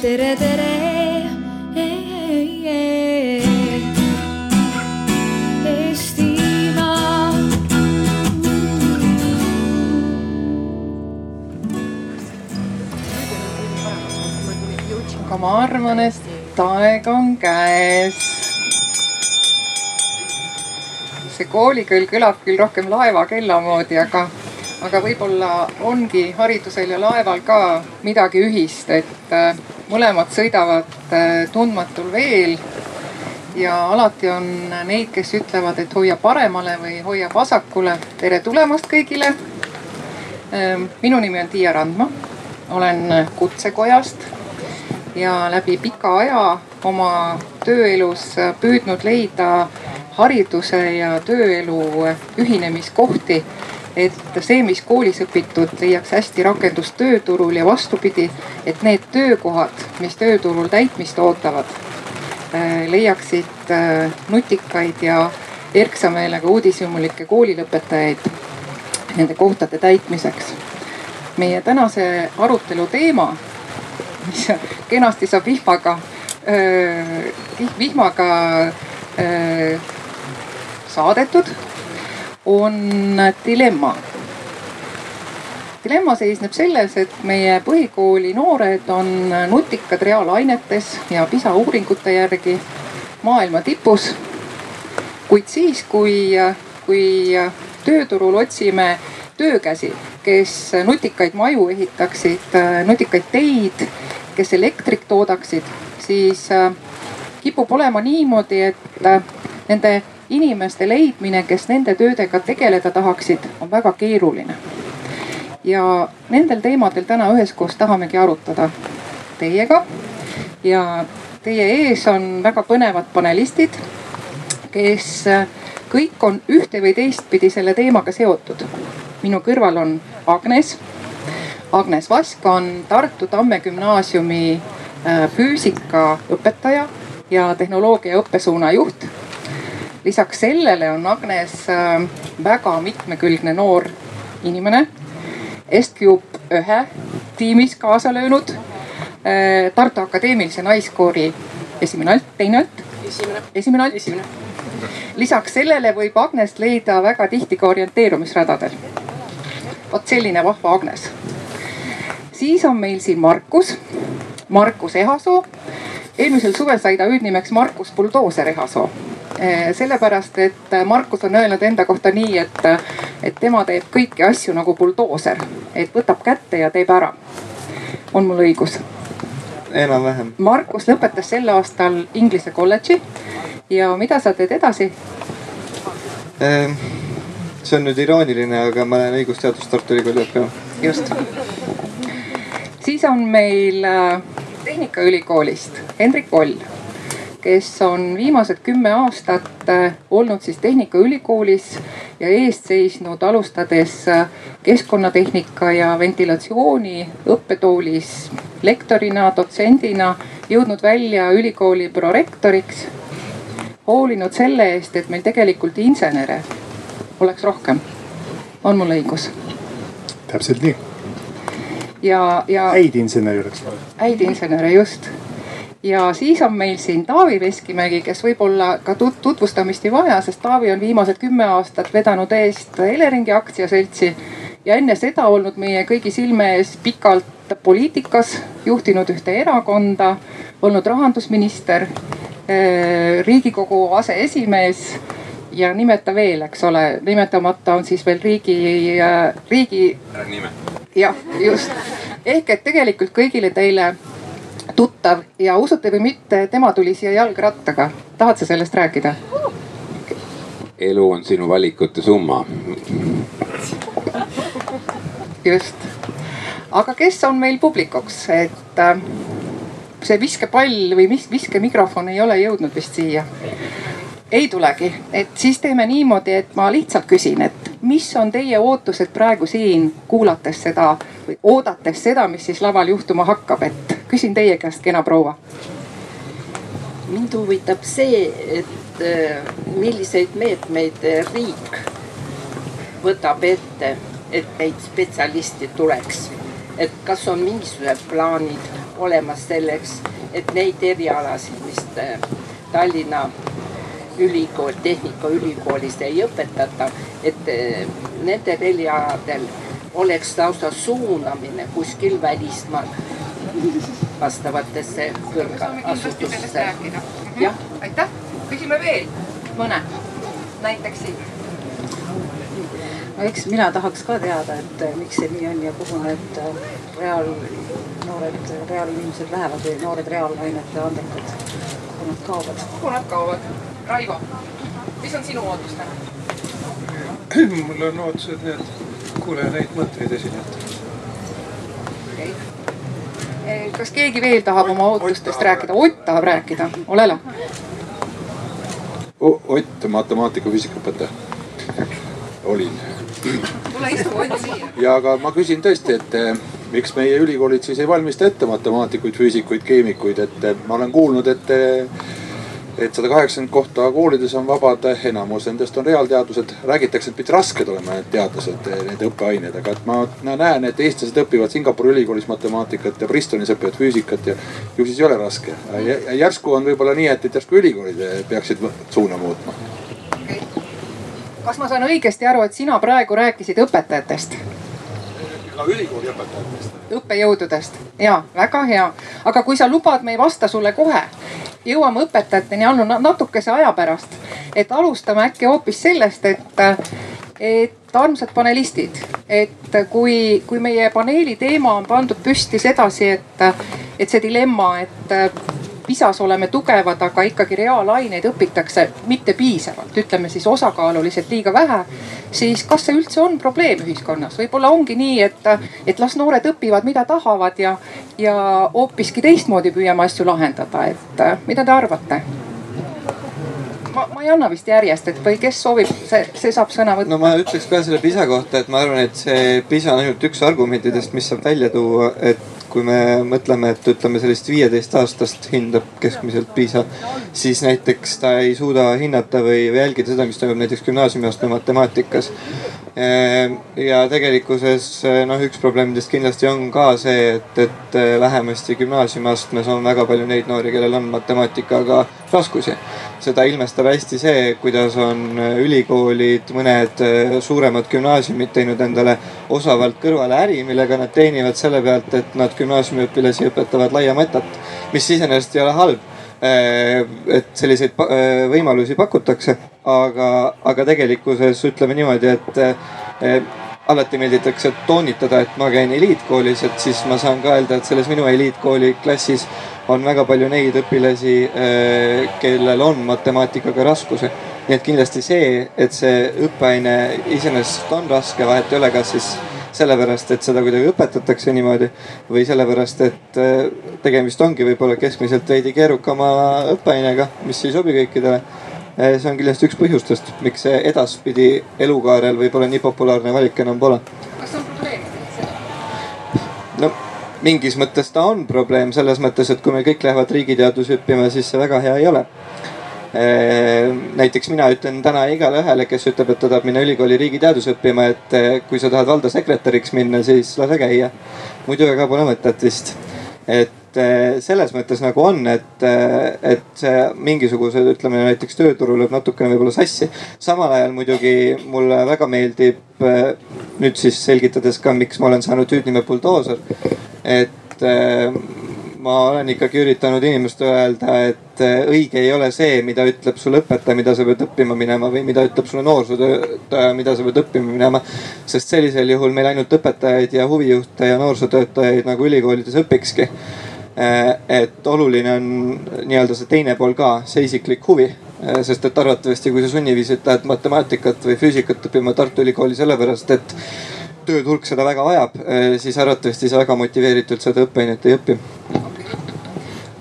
tere, tere. Aga ma arvan, et aeg on käes. see koolikõll kõlab küll rohkem laevakella moodi, aga, aga võib-olla ongi haridusel ja laeval ka midagi ühist, et mõlemad sõidavad äh, tundmatul veel. ja alati on neid, kes ütlevad, et hoia paremale või hoia vasakule. tere tulemast kõigile. minu nimi on Tiia Randma, olen Kutsekojast ja läbi pika aja oma tööelus püüdnud leida hariduse ja tööelu ühinemiskohti. Et see, mis koolis õpitud, leiaks hästi rakendust tööturul ja vastupidi, et need töökohad, mis tööturul täitmist ootavad, leiaksid nutikaid ja erksa meelega uudishimulikke koolilõpetajaid nende kohtade täitmiseks. meie tänase arutelu teema mis kenasti saab vihmaga, vihmaga öö, saadetud, on dilemma. dilemma seisneb selles, et meie põhikooli noored on nutikad reaalainetes ja PISA uuringute järgi maailma tipus. kuid siis, kui, kui tööturul otsime töökäsi, kes nutikaid maju ehitaksid, nutikaid teid, kes elektrit toodaksid, siis kipub olema niimoodi, et nende inimeste leidmine, kes nende töödega tegeleda tahaksid, on väga keeruline. ja nendel teemadel täna üheskoos tahamegi arutada teiega ja teie ees on väga põnevad panelistid, kes kõik on ühte või teistpidi selle teemaga seotud. minu kõrval on Agnes. Agnes Vask on Tartu Tamme gümnaasiumi füüsikaõpetaja ja tehnoloogia õppesuuna juht. Lisaks sellele on Agnes väga mitmekülgne noor inimene. Est-Cube ühe tiimis kaasa löönud. Tartu Akadeemilise Naiskoori esimene alt, teine alt. esimene alt. lisaks sellele võib Agnest leida väga tihti ka orienteerumisradadel. vot selline vahva Agnes. siis on meil siin Markus, Markus Ehasoo eelmisel suvel sai ta hüüdnimeks Markus Buldooser Ehasoo. Sellepärast, et Markus on öelnud enda kohta nii, et, et tema teeb kõiki asju nagu buldooser, et võtab kätte ja teeb ära. on mul õigus? enam-vähem. Markus lõpetas sel aastal Inglise kolledži ja mida sa teed edasi? see on nüüd irooniline, aga ma lähen õigusteadust Tartu Ülikooli õppima. just. siis on meil Tehnikaülikoolist Hendrik Oll, kes on viimased kümme aastat olnud siis Tehnikaülikoolis ja eest seisnud alustades keskkonnatehnika ja ventilatsiooni õppetoolis lektorina, dotsendina, jõudnud välja ülikooli prorektoriks. hoolinud selle eest, et meil tegelikult insenere oleks rohkem. on mul õigus? täpselt nii. ja, ja. häid insenere oleks vaja. häid insenere, just. Ja siis on meil siin Taavi Veskimägi, kes võib-olla ka tutvustamist ei vaja, sest Taavi on viimased kümme aastat vedanud eest Eleringi aktsiaseltsi ja enne seda olnud meie kõigi silme ees pikalt poliitikas, juhtinud ühte erakonda, olnud rahandusminister, riigikogu aseesimees ja nimeta veel, eks ole, nimetamata on siis veel riigi, riigi. jah, just ehk et tegelikult kõigile teile tuttav ja usute või mitte, tema tuli siia jalgrattaga. tahad sa sellest rääkida? elu on sinu valikute summa. just, aga kes on meil publikuks, et äh, see viskepall või viskemikrofon ei ole jõudnud vist siia ei tulegi, et siis teeme niimoodi, et ma lihtsalt küsin, et mis on teie ootused praegu siin kuulates seda või oodates seda, mis siis laval juhtuma hakkab, et küsin teie käest, kena proua. mind huvitab see, et milliseid meetmeid riik võtab ette, et neid spetsialiste tuleks. et kas on mingisugused plaanid olemas selleks, et neid erialasid, mis äh, Tallinna ülikool, Tehnikaülikoolis ei õpetata, et äh, nendel erialadel oleks lausa suunamine kuskil välismaal vastavatesse kõrgasutustesse. jah. aitäh, küsime veel mõne, näiteks siit no eks mina tahaks ka teada, et eh, miks see nii on ja kuhu need eh, reaalnoored, reaalinimesed lähevad või noored reaalainete andekad, kuhu nad kaovad. kuhu nad kaovad? Raivo, mis on sinu ootus täna? mul on ootused need, kuulen neid mõtteid esinejatelt okay.. Eh, kas keegi veel tahab oma ootustest rääkida? Ott tahab rääkida, ole lahke. Ott, matemaatika, füüsikaõpetaja olin. tule istu, Ott siia. ja aga ma küsin tõesti, et eh, miks meie ülikoolid siis ei valmista ette matemaatikuid, füüsikuid, keemikuid, et eh, ma olen kuulnud, et et sada kaheksakümmend kohta koolides on vabad, enamus nendest on reaalteadused. räägitakse, et pidid rasked olema need teadlased, need õppeained, aga et ma näen, et eestlased õpivad Singapuri ülikoolis matemaatikat ja Bristolis õpivad füüsikat ja ju siis ei ole raske. järsku on võib-olla nii, et, et järsku ülikoolid peaksid suuna muutma okay.. kas ma saan õigesti aru, et sina praegu rääkisid õpetajatest? Ka ülikooli õpetajatest. õppejõududest ja väga hea, aga kui sa lubad, me ei vasta sulle kohe jõuame õpetajateni ainult natukese aja pärast. et alustame äkki hoopis sellest, et, et armsad panelistid, et kui, kui meie paneeli teema on pandud püsti sedasi, et, et see dilemma, et PISA-s oleme tugevad, aga ikkagi reaalaineid õpitakse mitte piisavalt, ütleme siis osakaaluliselt liiga vähe. siis kas see üldse on probleem ühiskonnas, võib-olla ongi nii, et, et las noored õpivad, mida tahavad ja, ja hoopiski teistmoodi püüame asju lahendada, et mida te arvate? ma, ma ei anna vist järjest, et või kes soovib, see, see saab sõna võtta. no ma ütleks ka selle PISA kohta, et ma arvan, et see PISA on ainult üks argumentidest, mis saab välja tuua, et kui me mõtleme, et ütleme sellist viieteist aastast hindab keskmiselt PISA, siis näiteks ta ei suuda hinnata või jälgida seda, mis toimub näiteks gümnaasiumiastme matemaatikas. Ehm, ja tegelikkuses noh, üks probleemidest kindlasti on ka see, et, et vähemasti gümnaasiumiastmes on väga palju neid noori, kellel on matemaatikaga raskusi. Seda ilmestab hästi see, kuidas on ülikoolid, mõned suuremad gümnaasiumid teinud endale osavalt kõrvale äri, millega nad teenivad selle pealt, et nad gümnaasiumiõpilasi õpetavad laia matat, mis iseenesest ei ole halb et selliseid äh, võimalusi pakutakse, aga, aga tegelikkuses ütleme niimoodi, et alati meelditakse toonitada, et ma käin eliitkoolis, et siis ma saan ka öelda, et selles minu eliitkooli klassis on väga palju neid õpilasi, äh, kellel on matemaatikaga raskusi. nii et kindlasti see, et see õppeaine iseenesest on raske, vahet ei ole, kas siis sellepärast, et seda kuidagi õpetatakse niimoodi või sellepärast, et äh, tegemist ongi võib-olla keskmiselt veidi keerukama õppeainega, mis ei sobi kõikidele äh, see on kindlasti üks põhjustest, miks see edaspidi elukaarel võib-olla nii populaarne valik enam pole. kas on probleem? no mingis mõttes ta on probleem selles mõttes, et kui meil kõik lähevad riigiteadusi õppima, siis see väga hea ei ole. Näiteks mina ütlen täna igale ühele, kes ütleb, et ta tahab minna ülikooli riigiteadusi õppima, et eh, kui sa tahad valda sekretäriks minna, siis lase käia. muidu väga pole mõtet vist. et eh, selles mõttes nagu on, et, eh, et mingisugused, ütleme näiteks tööturu lööb natukene võib-olla sassi. samal ajal muidugi mulle väga meeldib nüüd siis selgitades ka, miks ma olen saanud hüüdnime buldooser et ma olen ikkagi üritanud inimestele öelda, et äh, õige ei ole see, mida ütleb sulle õpetaja, mida sa pead õppima minema või mida ütleb sulle noorsootöötaja, mida sa pead õppima minema. sest sellisel juhul meil ainult õpetajaid ja huvijuhte ja noorsootöötajaid nagu ülikoolides õpikski. Äh, et oluline on nii-öelda see teine pool ka, see isiklik huvi sest et arvatavasti, kui sa sunniviisil lähed matemaatikat või füüsikat õppima Tartu Ülikooli sellepärast, et tööturg seda väga vajab, eh, siis arvatavasti sa väga motiveeritult seda õppeainet ei õpi.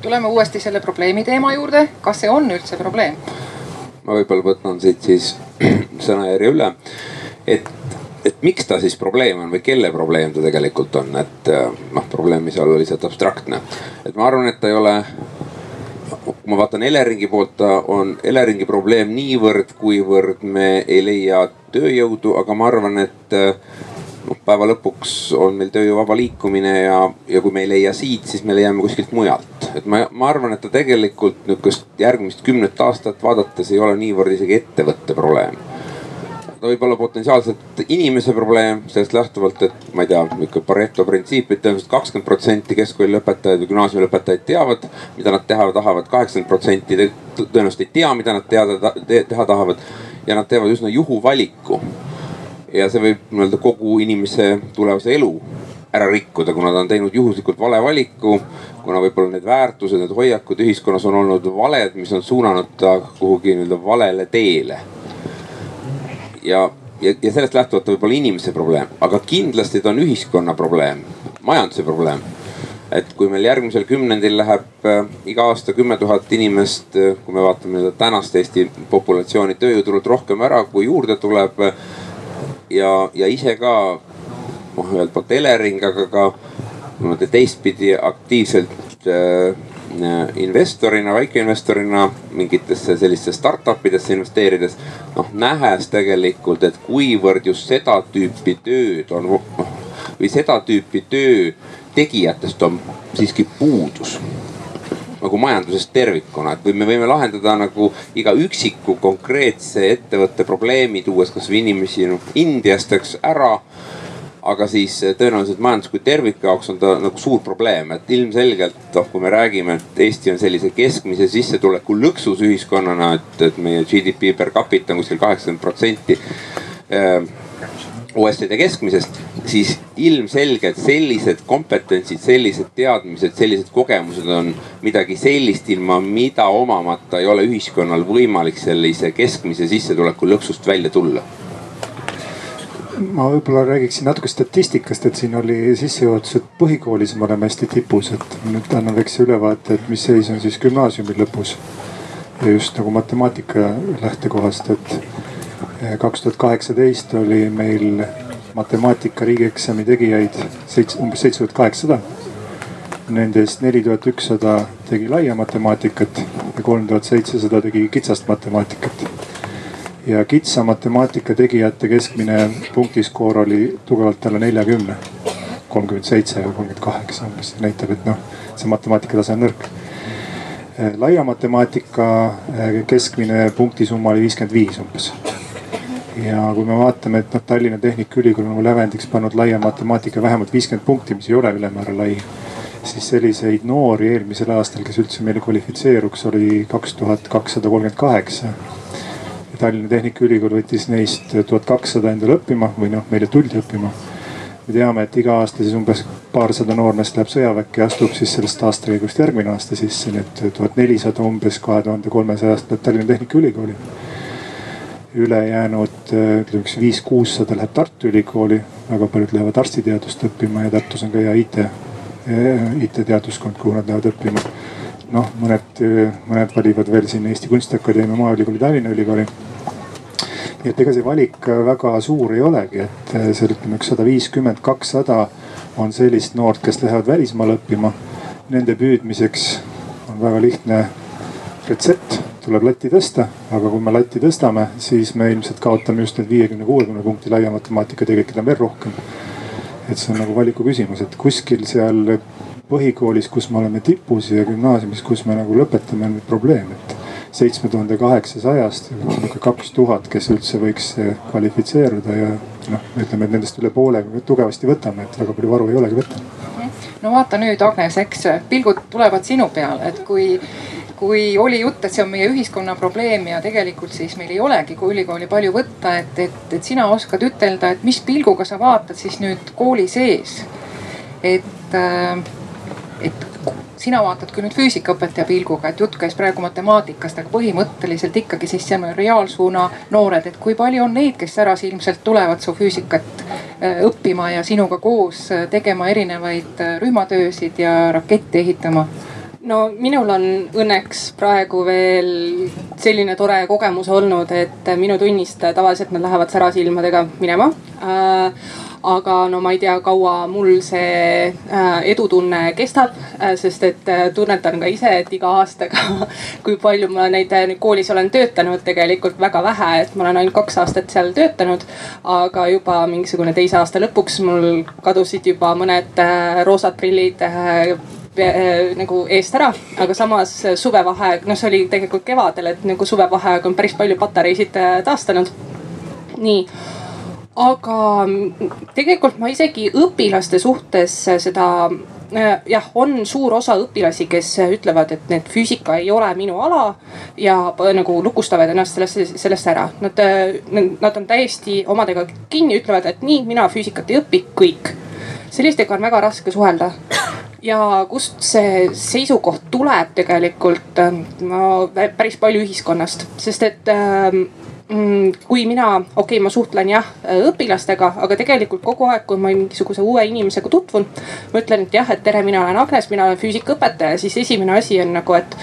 Tuleme uuesti selle probleemi teema juurde, kas see on üldse probleem? ma võib-olla võtan siit siis sõnajärje üle, et et miks ta siis probleem on või kelle probleem ta tegelikult on, et eh, noh, probleemi seal oli lihtsalt abstraktne. et ma arvan, et ta ei ole, kui ma vaatan Eleringi poolt, ta on Eleringi probleem niivõrd, kuivõrd me ei leia tööjõudu, aga ma arvan, et noh päeva lõpuks on meil tööjõu vaba liikumine ja, ja kui me ei leia siit, siis me leiame kuskilt mujalt. et ma, ma arvan, et ta tegelikult nihukest järgmist kümnet aastat vaadates ei ole niivõrd isegi ettevõtte probleem ta võib olla potentsiaalselt inimese probleem sellest lähtuvalt, et ma ei tea, nihuke Pareto printsiip, et tõenäoliselt kakskümmend protsenti keskkooli lõpetajaid või gümnaasiumi lõpetajaid teavad, mida nad teha tahavad, kaheksakümmend protsenti tõenäoliselt ei tea, mida nad teada, teha tahavad. ja nad teevad üsna juhuvaliku. Ja see võib nii-öelda kogu inimese tulevase elu ära rikkuda, kuna ta on teinud juhuslikult vale valiku. kuna võib-olla need väärtused, need hoiakud ühiskonnas on olnud valed, mis on suunanud ta kuhugi nii-öelda valele teele ja, ja, ja sellest lähtuvalt ta võib olla inimese probleem, aga kindlasti ta on ühiskonna probleem, majanduse probleem. et kui meil järgmisel kümnendil läheb äh, iga aasta kümme tuhat inimest äh,, kui me vaatame tänast Eesti populatsiooni tööjõuturult rohkem ära, kui juurde tuleb. Ja, ja ise ka noh, ühelt poolt Elering, aga ka niimoodi teistpidi aktiivselt äh, investorina, väikeinvestorina mingitesse sellistesse startup idesse investeerides. noh nähes tegelikult, et kuivõrd just seda tüüpi tööd on noh või seda tüüpi töö tegijatest on siiski puudus nagu majanduses tervikuna, et või me võime lahendada nagu iga üksiku konkreetse ettevõtte probleemi, tuues kasvõi inimesi noh Indiast, eks ära aga siis eh, tõenäoliselt majandus kui terviku jaoks on ta nagu suur probleem, et ilmselgelt noh, kui me räägime, et Eesti on sellise keskmise sissetuleku lõksus ühiskonnana, et, et meie GDP per capita on kuskil kaheksakümmend protsenti. OECD keskmisest, siis ilmselgelt sellised kompetentsid, sellised teadmised, sellised kogemused on midagi sellist, ilma mida omamata ei ole ühiskonnal võimalik sellise keskmise sissetuleku lõksust välja tulla ma võib-olla räägiksin natuke statistikast, et siin oli sissejuhatus, et põhikoolis me oleme hästi tipus, et nüüd annan väikse ülevaate, et mis seis on siis gümnaasiumi lõpus. ja just nagu matemaatika lähtekohast, et kaks tuhat kaheksateist oli meil matemaatika riigieksami tegijaid seitse, umbes seitse tuhat kaheksasada. Nendest neli tuhat ükssada tegi laia matemaatikat ja kolm tuhat seitsesada tegi kitsast matemaatikat ja kitsa matemaatika tegijate keskmine punktiskoor oli tugevalt alla neljakümne. kolmkümmend seitse või kolmkümmend kaheksa umbes, näitab, et noh, see matemaatikatase on nõrk. laia matemaatika eh, keskmine punktisumma oli viiskümmend viis umbes. Ja kui me vaatame, et noh, Tallinna Tehnikaülikool on nagu lävendiks pannud laia matemaatika vähemalt viiskümmend punkti, mis ei ole ülemäära lai siis selliseid noori eelmisel aastal, kes üldse meile kvalifitseeruks, oli kaks tuhat kakssada kolmkümmend kaheksa Tallinna Tehnikaülikool võttis neist tuhat kakssada endale õppima või noh, meile tuldi õppima. me teame, et iga aasta siis umbes paarsada noormeest läheb sõjaväkke ja astub siis sellest aastakäigust järgmine aasta sisse, nii et tuhat nelisada umbes kahe tuhande kolmesajast läheb Tallinna Tehnikaülikooli. Ülejäänud ütleme üks viis-kuussada läheb Tartu Ülikooli, väga paljud lähevad arstiteadust õppima ja Tartus on ka hea IT, IT-teaduskond, kuhu nad lähevad õppima noh, mõned, mõned valivad veel siin Eesti Kunstiakadeemia, Maaülikooli, Tallinna Ülikooli nii et ega see valik väga suur ei olegi, et seal ütleme üks sada viiskümmend, kakssada on sellist noort, kes lähevad välismaale õppima. Nende püüdmiseks on väga lihtne retsept, tuleb latti tõsta, aga kui me latti tõstame, siis me ilmselt kaotame just need viiekümne, kuuekümne punkti laia matemaatika tegelikult on veel rohkem. et see on nagu valiku küsimus, et kuskil seal põhikoolis, kus me oleme tipus ja gümnaasiumis, kus me nagu lõpetame, on probleem, et seitsme tuhande kaheksasajast kaks tuhat, kes üldse võiks kvalifitseeruda ja noh, ütleme, et nendest üle poole tugevasti võtame, et väga palju varu ei olegi võtta. no vaata nüüd, Agnes, eks pilgud tulevad sinu peale, et kui kui oli jutt, et see on meie ühiskonna probleem ja tegelikult siis meil ei olegi ülikooli palju võtta, et, et, et sina oskad ütelda, et mis pilguga sa vaatad siis nüüd kooli sees. et, äh, et sina vaatad küll nüüd füüsikaõpetaja pilguga, et jutt käis praegu matemaatikast, aga põhimõtteliselt ikkagi siis see reaalsuuna noored, et kui palju on neid, kes särasilmselt tulevad su füüsikat äh, õppima ja sinuga koos äh, tegema erinevaid rühmatöösid ja rakette ehitama? No minul on õnneks praegu veel selline tore kogemus olnud, et minu tunnist tavaliselt nad lähevad särasilmadega minema äh, aga no ma ei tea, kaua mul see äh, edutunne kestab, sest et tunnetan ka ise, et iga aastaga, kui palju ma neid koolis olen töötanud, tegelikult väga vähe, et ma olen ainult kaks aastat seal töötanud. aga juba mingisugune teise aasta lõpuks mul kadusid juba mõned roosad prillid nagu eest ära, aga samas suvevaheaeg, noh, see oli tegelikult kevadel, et nagu suvevaheaeg on päris palju patareisid taastanud. nii aga tegelikult ma isegi õpilaste suhtes seda äh, jah, on suur osa õpilasi, kes ütlevad, et need füüsika ei ole minu ala ja nagu lukustavad ennast sellest, sellest ära. Nad, nad on täiesti omadega kinni, ütlevad, et nii, mina füüsikat ei õpi, kõik. sellistega on väga raske suhelda. Ja kust see seisukoht tuleb tegelikult no päris palju ühiskonnast, sest et ähm, Mm, kui mina, okei okay,, ma suhtlen jah õpilastega, aga tegelikult kogu aeg, kui ma mingisuguse uue inimesega tutvun. ma ütlen, et jah, et tere, mina olen Agnes, mina olen füüsikaõpetaja, siis esimene asi on nagu, et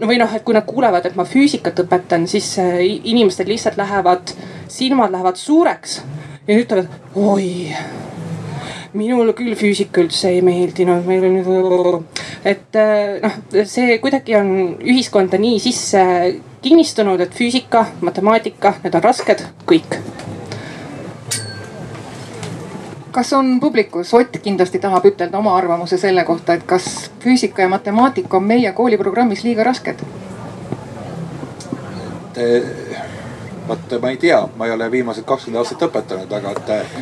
no või noh, et kui nad kuulevad, et ma füüsikat õpetan, siis äh, inimestel lihtsalt lähevad, silmad lähevad suureks ja ütlevad oi minule küll füüsika üldse ei meeldinud, meil on nüüd, et äh, noh, see kuidagi on ühiskonda nii sisse kinnistunud, et füüsika, matemaatika, need on rasked, kõik kas on publikus, Ott kindlasti tahab ütelda oma arvamuse selle kohta, et kas füüsika ja matemaatika on meie kooliprogrammis liiga rasked? Vot ma ei tea, ma ei ole viimased kakskümmend aastat õpetanud, aga et.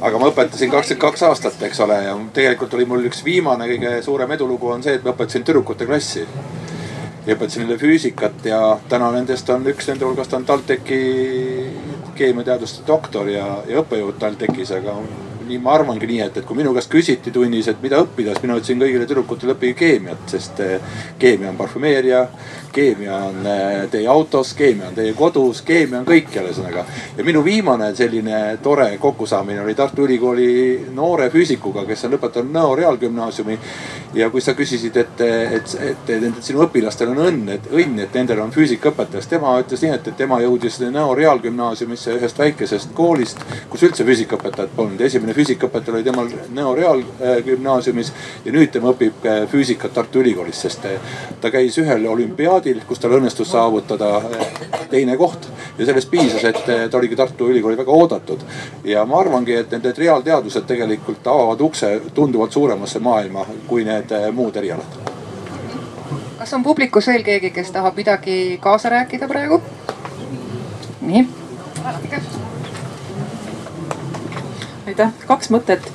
aga ma õpetasin kakskümmend kaks aastat, eks ole, ja tegelikult oli mul üks viimane kõige suurem edulugu on see, et ma õpetasin tüdrukute klassi. ja õpetasin neile füüsikat ja täna nendest on üks nende hulgast on TalTechi keemiateaduste doktor ja, ja õppejõud TalTechis, aga nii ma arvangi nii, et, et kui minu käest küsiti tunnis, et mida õppida, siis mina ütlesin kõigile tüdrukutele õppige keemiat, sest eh, keemia on parfümeeria keemia on äh, teie autos, keemia on teie kodus, keemia on kõikjal ühesõnaga. ja minu viimane selline tore kokkusaamine oli Tartu Ülikooli noore füüsikuga, kes on lõpetanud Nõo Reaalgümnaasiumi. ja kui sa küsisid, et, et, et, et sinu õpilastel on õnn, et õnn, et nendel on füüsikaõpetaja, siis tema ütles nii, et, et tema jõudis Nõo Reaalgümnaasiumisse ühest väikesest koolist, kus üldse füüsikaõpetajat polnud. esimene füüsikaõpetaja oli temal Nõo Reaalgümnaasiumis ja nüüd tema õpib äh, füüsikat Tartu Ülikoolis, sest äh, ta käis ühel olümpiaadil kus tal õnnestus saavutada teine koht. ja sellest piisas, et ta oligi Tartu Ülikooli väga oodatud. ja ma arvangi, et need reaalteadused tegelikult avavad ukse tunduvalt suuremasse maailma kui need muud erialad. kas on publikus veel keegi, kes tahab midagi kaasa rääkida praegu? nii. Aitäh, kaks mõtet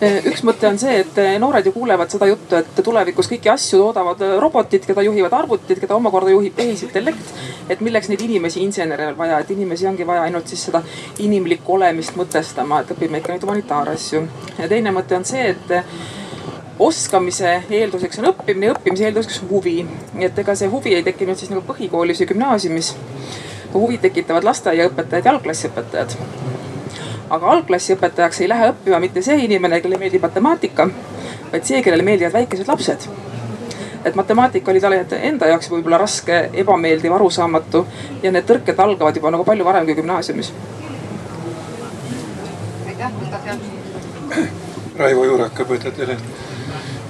Eh, üks mõte on see, et eh, noored ju kuulevad seda juttu, et tulevikus kõiki asju toodavad eh, robotid, keda juhivad arvutid, keda omakorda juhib tehisintellekt. et milleks neid inimesi, insenere on vaja, et inimesi ongi vaja ainult siis seda inimlikku olemist mõtestama, et õpime ikka neid humanitaarasju. ja teine mõte on see, et oskamise eelduseks on õppimine ja õppimise eelduseks huvi. et ega see huvi ei tekkinud siis nagu põhikoolis ja gümnaasiumis. huvi tekitavad lasteaiaõpetajad, jalgklassiõpetajad aga algklassi õpetajaks ei lähe õppima mitte see inimene, kellele meeldib matemaatika, vaid see, kellele meeldivad väikesed lapsed. et matemaatika oli talle enda jaoks võib-olla raske, ebameeldiv, arusaamatu ja need tõrked algavad juba nagu palju varem kui gümnaasiumis. Raivo Juurak õpetajatele.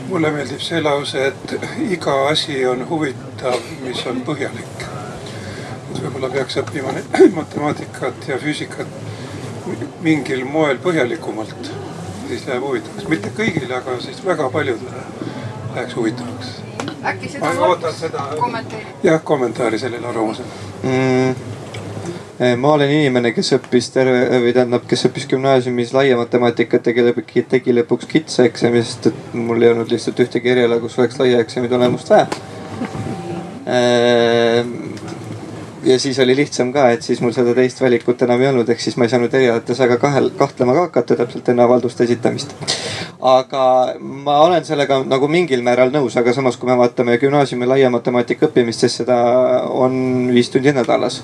mulle meeldib see lause, et iga asi on huvitav, mis on põhjalik. et võib-olla peaks õppima matemaatikat ja füüsikat mingil moel põhjalikumalt, siis läheb huvitavaks. mitte kõigile, aga siis väga paljudele läheks huvitavaks. äkki seda ma seda kommenteerib? jah, kommentaari sellele arvamusele mm eh, ma olen inimene, kes õppis terve või tähendab, kes õppis gümnaasiumis laia matemaatikat ja kelle tegi lõpuks kitsa eksami, sest et mul ei olnud lihtsalt ühtegi eriala, kus oleks laia eksami tulemust vaja eh, ja siis oli lihtsam ka, et siis mul seda teist valikut enam ei olnud, ehk siis ma ei saanud erialates väga kahel, kahtlema ka hakata täpselt enne avalduste esitamist. aga ma olen sellega nagu mingil määral nõus, aga samas, kui me vaatame gümnaasiumi laia matemaatika õppimist, siis seda on viis tundi nädalas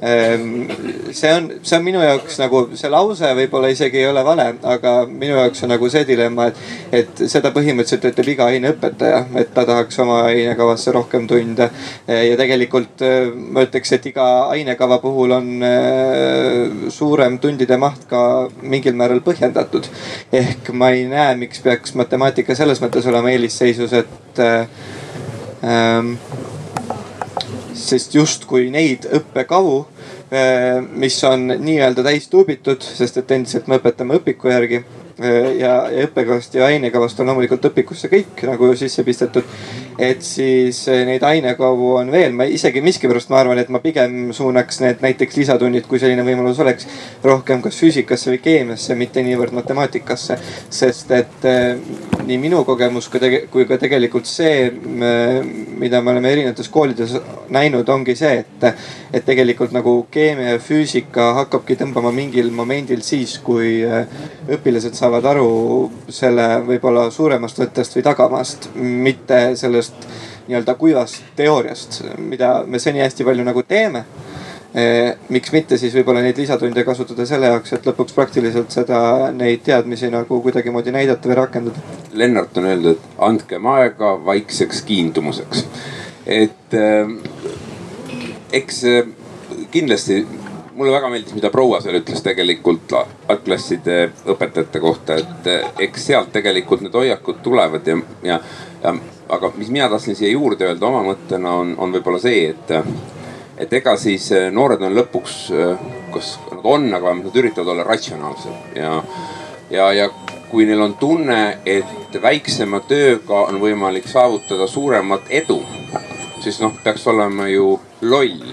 see on, see on minu jaoks nagu see lause võib-olla isegi ei ole vale, aga minu jaoks on nagu see dilemma, et, et seda põhimõtteliselt ütleb iga aineõpetaja, et ta tahaks oma ainekavasse rohkem tunde. ja tegelikult eh, ma ütleks, et iga ainekava puhul on eh, suurem tundide maht ka mingil määral põhjendatud. ehk ma ei näe, miks peaks matemaatika selles mõttes olema eelisseisus, et ähm, sest justkui neid õppekavu, eh, mis on nii-öelda täis tuubitud, sest et endiselt me õpetame õpiku järgi ja, ja õppekavast ja ainekavast on loomulikult õpikusse kõik nagu sisse pistetud. et siis äh, neid ainekavu on veel, ma isegi miskipärast ma arvan, et ma pigem suunaks need näiteks lisatunnid, kui selline võimalus oleks, rohkem kas füüsikasse või keemiasse, mitte niivõrd matemaatikasse. sest et äh, nii minu kogemus kui, kui ka tegelikult see, mida me oleme erinevates koolides näinud, ongi see, et, et tegelikult nagu keemia ja füüsika hakkabki tõmbama mingil momendil siis, kui õpilased saavad saavad aru selle võib-olla suuremast võttest või tagamaast, mitte sellest nii-öelda kuivast teooriast, mida me seni hästi palju nagu teeme eh, miks mitte siis võib-olla neid lisatunde kasutada selle jaoks, et lõpuks praktiliselt seda, neid teadmisi nagu kuidagimoodi näidata või rakendada. Lennart on öeldud, et andkem aega vaikseks kiindumuseks. et äh, eks äh, kindlasti mulle väga meeldis, mida proua seal ütles tegelikult algklasside õpetajate kohta, et eh, eks sealt tegelikult need hoiakud tulevad ja, ja, ja aga mis mina tahtsin siia juurde öelda oma mõttena on, on võib-olla see, et, et ega siis eh, noored on lõpuks, eh, kas nad on, aga nad üritavad olla ratsionaalsed ja, ja, ja kui neil on tunne, et väiksema tööga on võimalik saavutada suuremat edu, siis noh, peaks olema ju loll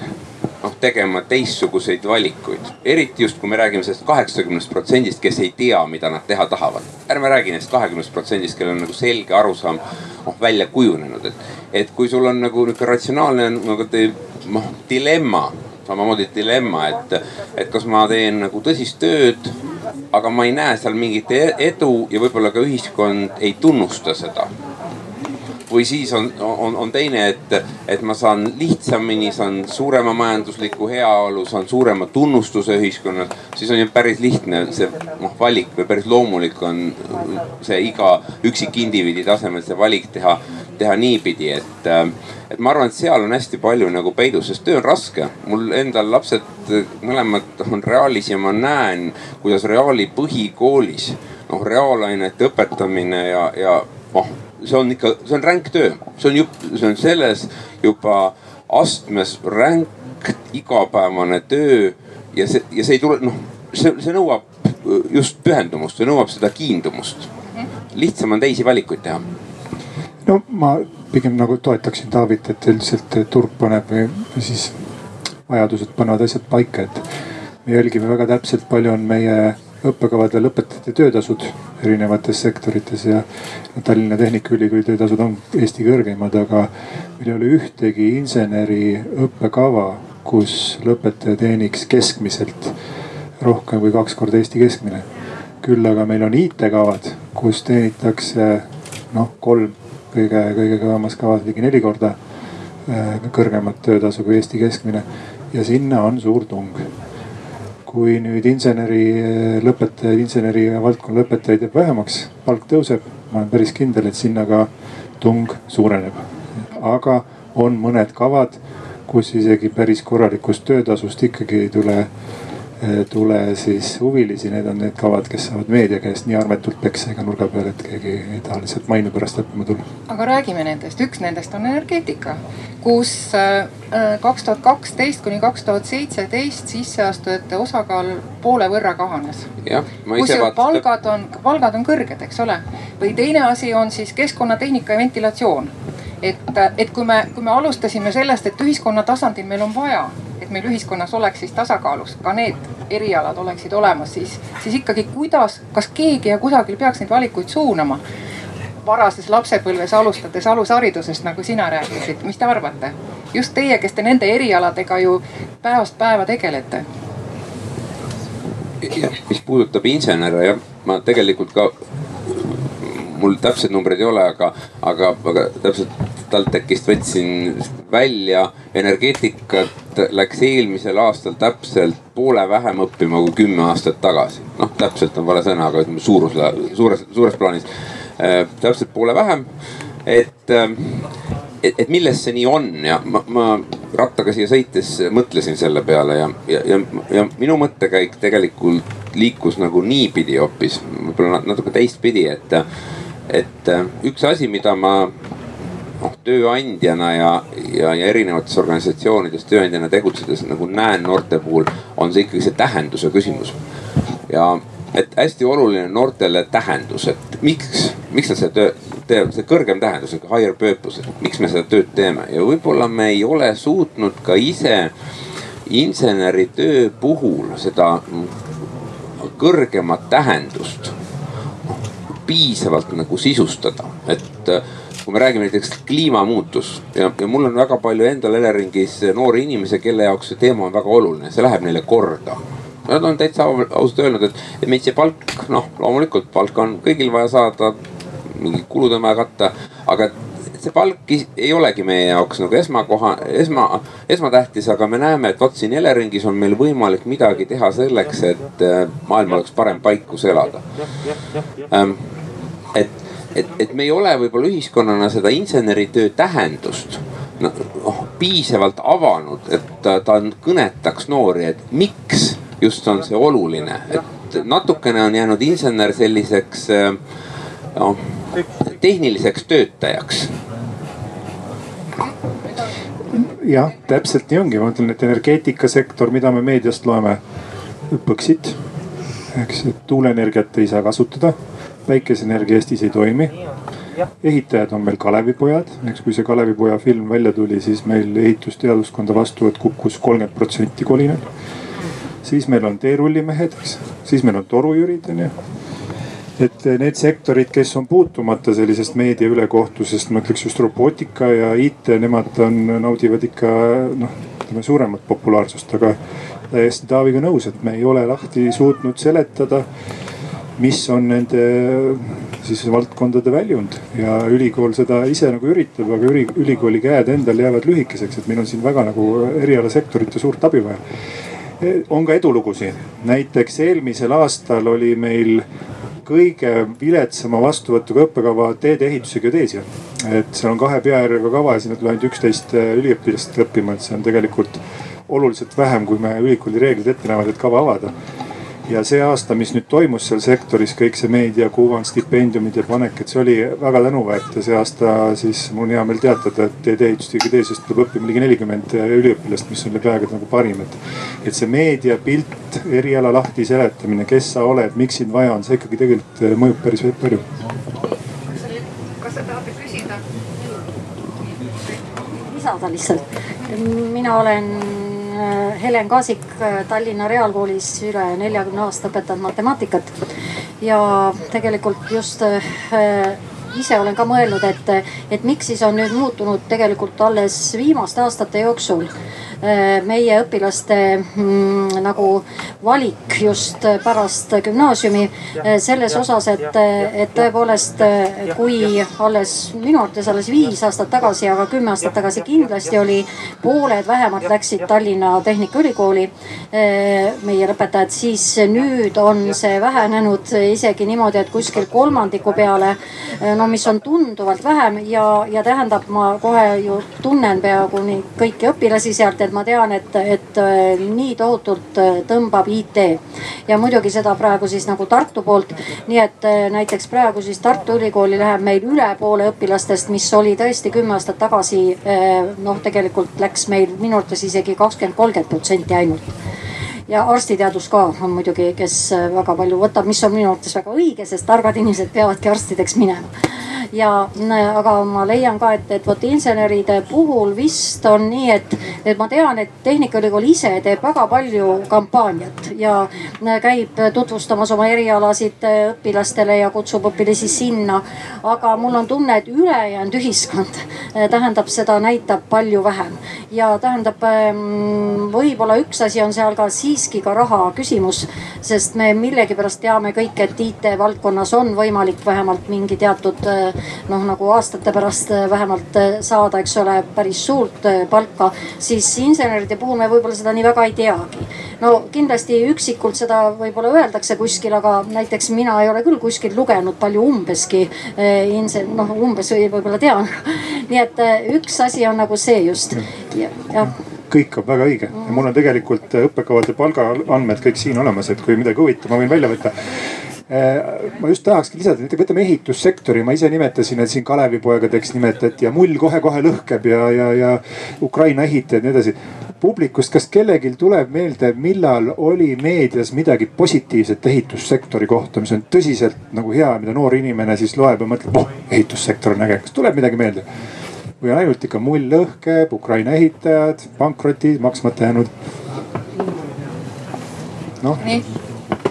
noh tegema teistsuguseid valikuid. eriti just, kui me räägime sellest kaheksakümnest protsendist, kes ei tea, mida nad teha tahavad. ärme räägi neist kahekümnest protsendist, kellel on nagu selge arusaam noh välja kujunenud, et, et kui sul on nagu nihuke ratsionaalne nagu noh dilemma samamoodi dilemma, et, et kas ma teen nagu tõsist tööd, aga ma ei näe seal mingit e-, edu ja võib-olla ka ühiskond ei tunnusta seda või siis on, on, on teine, et, et ma saan lihtsamini, saan suurema majandusliku heaolu, saan suurema tunnustuse ühiskonnas. siis on ju päris lihtne see noh valik või päris loomulik on see iga üksikindiviidi tasemel see valik teha, teha niipidi, et, et ma arvan, et seal on hästi palju nagu peidus, sest töö on raske. mul endal lapsed mõlemad on reaalis ja ma näen, kuidas reaali põhikoolis noh reaalainete õpetamine ja, ja noh see on ikka, see on ränk töö, see on ju, see on selles juba astmes ränk igapäevane töö ja see, ja see ei tule, noh, see, see nõuab just pühendumust, see nõuab seda kiindumust. lihtsam on teisi valikuid teha. no ma pigem nagu toetaksin Taavit, et üldiselt turg paneb või siis vajadused panevad asjad paika, et me jälgime väga täpselt, palju on meie õppekavade lõpetajate töötasud erinevates sektorites ja Tallinna Tehnikaülikooli töötasud on Eesti kõrgeimad, aga meil ei ole ühtegi inseneri õppekava, kus lõpetaja teeniks keskmiselt rohkem kui kaks korda Eesti keskmine. küll aga meil on IT-kavad, kus teenitakse noh, kolm kõige, kõige kõvemas kavas ligi neli korda äh, kõrgemat töötasu kui Eesti keskmine ja sinna on suur tung kui nüüd inseneri eh, lõpetajaid, inseneri valdkonna lõpetajaid jääb vähemaks, palk tõuseb, ma olen päris kindel, et sinna ka tung suureneb. aga on mõned kavad, kus isegi päris korralikust töötasust ikkagi ei tule tule siis huvilisi, need on need kavad, kes saavad meedia käest nii armetult peksa iga nurga peal, et keegi ei taha lihtsalt mainu pärast õppima tulla. aga räägime nendest, üks nendest on energeetika, kus äh, kaks tuhat kaksteist kuni kaks tuhat seitseteist sisseastujate osakaal poole võrra kahanes. kusjuures palgad on, palgad on kõrged, eks ole. või teine asi on siis keskkonnatehnika ja ventilatsioon et, et kui me, kui me alustasime sellest, et ühiskonna tasandil meil on vaja et meil ühiskonnas oleks siis tasakaalus ka need erialad oleksid olemas, siis, siis ikkagi kuidas, kas keegi ja kusagil peaks neid valikuid suunama? varases lapsepõlves alustades alusharidusest, nagu sina rääkisid, mis te arvate? just teie, kes te nende erialadega ju päevast päeva tegelete. mis puudutab insenere jah, ma tegelikult ka, mul täpseid numbreid ei ole, aga, aga, aga täpselt TalTechist võtsin välja, energeetikat läks eelmisel aastal täpselt poole vähem õppima kui kümme aastat tagasi. noh, täpselt on vale sõna, aga ütleme suurus, suures, suures plaanis äh, täpselt poole vähem. et, äh, et, et milles see nii on ja ma, ma rattaga siia sõites mõtlesin selle peale ja, ja, ja, ja minu mõttekäik tegelikult liikus nagu niipidi hoopis, võib-olla natuke teistpidi, et, et üks asi, mida ma noh tööandjana ja, ja, ja erinevates organisatsioonides tööandjana tegutsedes nagu näen noorte puhul, on see ikkagi see tähenduse küsimus. ja et hästi oluline noortele tähendus, et miks, miks nad seda töö teevad, see kõrgem tähendus, higher purpose, et miks me seda tööd teeme ja võib-olla me ei ole suutnud ka ise inseneritöö puhul seda kõrgemat tähendust piisavalt nagu sisustada, et kui me räägime näiteks kliimamuutus ja, ja mul on väga palju endal Eleringis noori inimesi, kelle jaoks see teema on väga oluline, see läheb neile korda. Nad on täitsa ausalt öelnud, et, et meid see palk, noh loomulikult palka on kõigil vaja saada, mingid kulud on vaja katta, aga see palk ei olegi meie jaoks nagu esmakoha, esma, esmatähtis, aga me näeme, et vot siin Eleringis on meil võimalik midagi teha selleks, et äh, maailm oleks parem paik, kus elada. Ähm, et et, et me ei ole võib-olla ühiskonnana seda inseneritöö tähendust noh piisavalt avanud, et ta, ta kõnetaks noori, et miks just on see oluline, et natukene on jäänud insener selliseks noh tehniliseks töötajaks. Jah, täpselt nii ongi, ma ütlen, et energeetikasektor, mida me meediast loeme, Põxit, eks, et tuuleenergiat ei saa kasutada päikeseenergia Eestis ei toimi. ehitajad on meil Kalevipojad, eks kui see Kalevipoja film välja tuli, siis meil ehitusteaduskonda vastuvõtt kukkus kolmkümmend protsenti kolinal. siis meil on teerullimehed, eks, siis meil on torujürid on ju et need sektorid, kes on puutumata sellisest meedia ülekohtusest, ma ütleks just robootika ja IT, nemad on, naudivad ikka noh, ütleme suuremat populaarsust, aga täiesti Taaviga nõus, et me ei ole lahti suutnud seletada mis on nende siis valdkondade väljund ja ülikool seda ise nagu üritab, aga üli, ülikooli käed endal jäävad lühikeseks, et meil on siin väga nagu erialasektorite suurt abi vaja. on ka edulugusid, näiteks eelmisel aastal oli meil kõige viletsama vastuvõtuga õppekava teedeehituse geodeesia. et seal on kahe peajärjega kava ja sinna tuleb ainult üksteist üliõpilast õppima, et see on tegelikult oluliselt vähem, kui me ülikooli reeglid ette näevad, et kava avada ja see aasta, mis nüüd toimus seal sektoris, kõik see meediakuvand, stipendiumid ja panek, et see oli väga tänuväärt ja see aasta siis mul on hea meel teatada, et teedeehitust ja geodeesiast tuleb õppima ligi nelikümmend üliõpilast, mis on läbi aegade nagu parim, et. et see meediapilt, eriala lahti seletamine, kes sa oled, miks sind vaja on, see ikkagi tegelikult mõjub päris palju. kas sa tahad küsida? lisada lihtsalt, mina olen Äh, Helen Kaasik äh, Tallinna Reaalkoolis üle neljakümne aasta õpetanud matemaatikat. ja tegelikult just äh, ise olen ka mõelnud, et, et miks siis on nüüd muutunud tegelikult alles viimaste aastate jooksul Äh, meie õpilaste mm, nagu valik just pärast gümnaasiumi äh, selles osas, et, et tõepoolest, äh, kui alles minu arvates alles viis aastat tagasi, aga kümme aastat tagasi kindlasti oli, pooled vähemalt läksid Tallinna Tehnikaülikooli meie lõpetajad, siis nüüd on see vähenenud isegi niimoodi, et kuskil kolmandiku peale. no mis on tunduvalt vähem ja, ja tähendab, ma kohe ju tunnen peaaegu nii kõiki õpilasi sealt et ma tean, et, et äh, nii tohutult äh, tõmbab IT ja muidugi seda praegu siis nagu Tartu poolt. nii et äh, näiteks praegu siis Tartu Ülikooli läheb meil üle poole õpilastest, mis oli tõesti kümme aastat tagasi. noh, tegelikult läks meil minu arvates isegi kakskümmend, kolmkümmend protsenti ainult ja arstiteadus ka on muidugi, kes väga palju võtab, mis on minu arvates väga õige, sest targad inimesed peavadki arstideks minema ja aga ma leian ka, et, et vot inseneride puhul vist on nii, et, et ma tean, et Tehnikaülikool ise teeb väga palju kampaaniat ja käib tutvustamas oma erialasid õpilastele ja kutsub õpilasi sinna. aga mul on tunne, et ülejäänud ühiskond tähendab, seda näitab palju vähem ja tähendab, ähm, võib-olla üks asi on seal ka siiski ka raha küsimus, sest me millegipärast teame kõik, et IT valdkonnas on võimalik vähemalt mingi teatud noh, nagu aastate pärast vähemalt saada, eks ole, päris suurt palka, siis inseneride puhul me võib-olla seda nii väga ei teagi. no kindlasti üksikult seda võib-olla öeldakse kuskil, aga näiteks mina ei ole küll kuskil lugenud palju umbeski insen-, noh umbes võib-olla tean. Nii et üks asi on nagu see just. Ja, jah kõik on väga õige ja mul on tegelikult õppekavade palgaandmed kõik siin olemas, et kui midagi huvitab, ma võin välja võtta ma just tahakski lisada, näiteks võtame ehitussektori, ma ise nimetasin, et siin Kalevipoegadeks nimetati ja mull kohe-kohe lõhkeb ja, ja, ja Ukraina ehitajad ja nii edasi. publikust, kas kellelgi tuleb meelde, millal oli meedias midagi positiivset ehitussektori kohta, mis on tõsiselt nagu hea, mida noor inimene siis loeb ja mõtleb, oh ehitussektor on äge, kas tuleb midagi meelde? Või ikka mull lõhkeb, Ukraina ehitajad, pankrotid, maksmata jäänud? noh.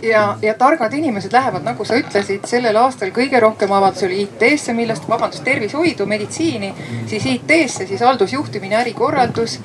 Ja, ja targad inimesed lähevad, nagu sa ütlesid, sellel aastal kõige rohkem avaldusi oli IT-sse, millest, vabandust, tervishoidu, meditsiini, siis IT-sse, siis haldusjuhtimine, ärikorraldus.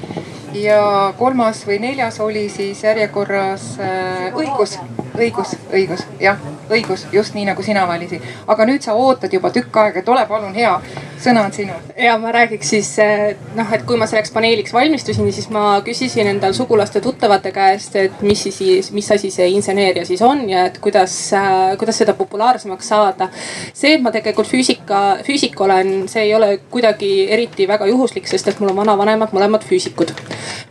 ja kolmas või neljas oli siis järjekorras äh, õigus, õigus, õigus, jah õigus, just nii nagu sina valisid. aga nüüd sa ootad juba tükk aega, et ole palun hea, sõna on sinu. ja ma räägiks siis eh, noh, et kui ma selleks paneeliks valmistusin, siis ma küsisin endal sugulaste-tuttavate käest, et mis siis, mis asi see inseneeria siis on ja et kuidas, eh, kuidas seda populaarsemaks saada. see, et ma tegelikult füüsika, füüsik olen, see ei ole kuidagi eriti väga juhuslik, sest et mul on vanavanemad mõlemad füüsikud.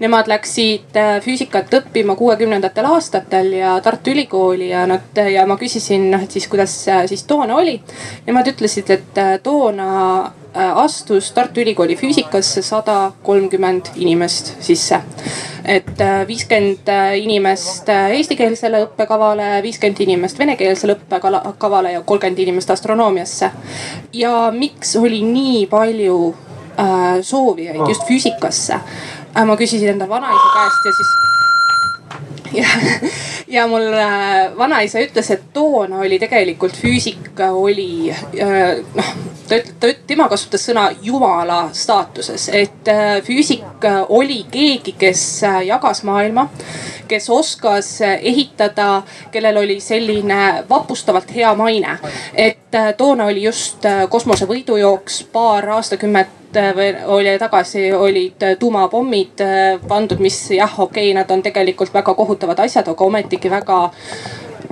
Nemad läksid eh, füüsikat õppima kuuekümnendatel aastatel ja Tartu Ülikooli ja nad ja ma küsisin noh, et siis kuidas siis toona oli. Nemad ütlesid, et äh, toona äh, astus Tartu Ülikooli füüsikasse sada kolmkümmend inimest sisse. et äh, viiskümmend inimest eestikeelsele õppekavale, viiskümmend inimest venekeelsele õppekavale ja kolmkümmend inimest astronoomiasse. ja miks oli nii palju äh, soovijaid just füüsikasse äh,? ma küsisin enda vanaisa käest ja siis ja, ja mul äh, vanaisa ütles, et toona oli tegelikult füüsika oli äh, noh, ta ütleb, tema kasutas sõna jumala staatuses, et füüsik oli keegi, kes jagas maailma, kes oskas ehitada, kellel oli selline vapustavalt hea maine. et toona oli just kosmosevõidujooks paar aastakümmet Äh, või oli tagasi, olid äh, tuumapommid äh, pandud, mis jah, okei okay,, nad on tegelikult väga kohutavad asjad, aga ometigi väga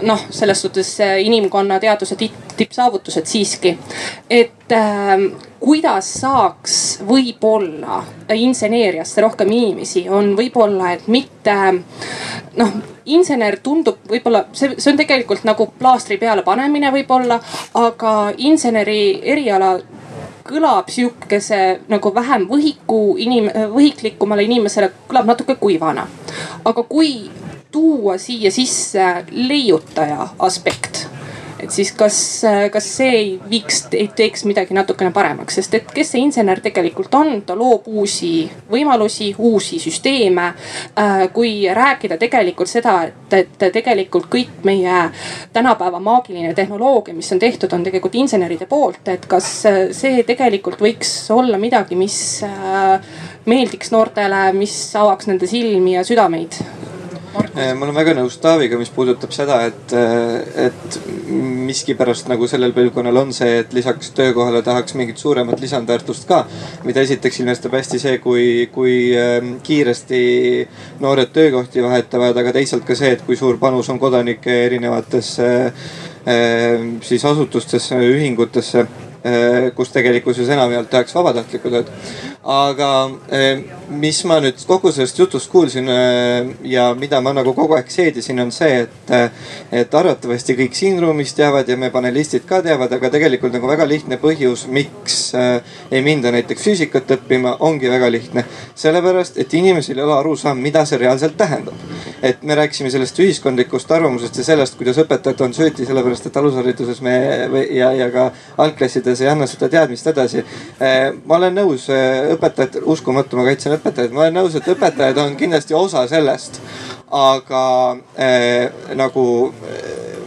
noh, selles suhtes inimkonna teaduse tippsaavutused siiski. et äh, kuidas saaks võib-olla inseneeriasse rohkem inimesi, on võib-olla, et mitte noh, insener tundub võib-olla see, see on tegelikult nagu plaastri peale panemine võib-olla, aga inseneri eriala kõlab sihukese nagu vähem võhiku inim-, võhiklikumale inimesele kõlab natuke kuivana. aga kui tuua siia sisse leiutaja aspekt et siis kas, kas see ei viiks, teeks midagi natukene paremaks, sest et kes see insener tegelikult on, ta loob uusi võimalusi, uusi süsteeme. Äh, kui rääkida tegelikult seda, et, et tegelikult kõik meie tänapäeva maagiline tehnoloogia, mis on tehtud, on tegelikult inseneride poolt, et kas see tegelikult võiks olla midagi, mis äh, meeldiks noortele, mis avaks nende silmi ja südameid ma olen väga nõus Taaviga, mis puudutab seda, et, eh, et miskipärast nagu sellel põlvkonnal on see, et lisaks töökohale tahaks mingit suuremat lisandväärtust ka. mida esiteks ilmestab hästi see, kui, kui eh, kiiresti noored töökohti vahetavad, aga teisalt ka see, et kui suur panus on kodanike erinevatesse siis asutustesse, ühingutesse kus tegelikkuses enamjaolt tehakse vabatahtlikku tööd aga eh, mis ma nüüd kogu sellest jutust kuulsin eh, ja mida ma nagu kogu aeg seedisin, on see, et, eh, et arvatavasti kõik siin ruumis teavad ja me panelistid ka teavad, aga tegelikult nagu väga lihtne põhjus, miks ei minda näiteks füüsikat õppima, ongi väga lihtne. sellepärast, et inimesel ei ole arusaam, mida see reaalselt tähendab. et me rääkisime sellest ühiskondlikust arvamusest ja sellest, kuidas õpetajad on sööti, sellepärast et alushariduses me ja, ja ka algklassides ei anna seda teadmist edasi. ma olen nõus õpetajad, uskumatu, ma kaitsen õpetajaid, ma olen nõus, et õpetajad on kindlasti osa sellest. aga äh, nagu äh,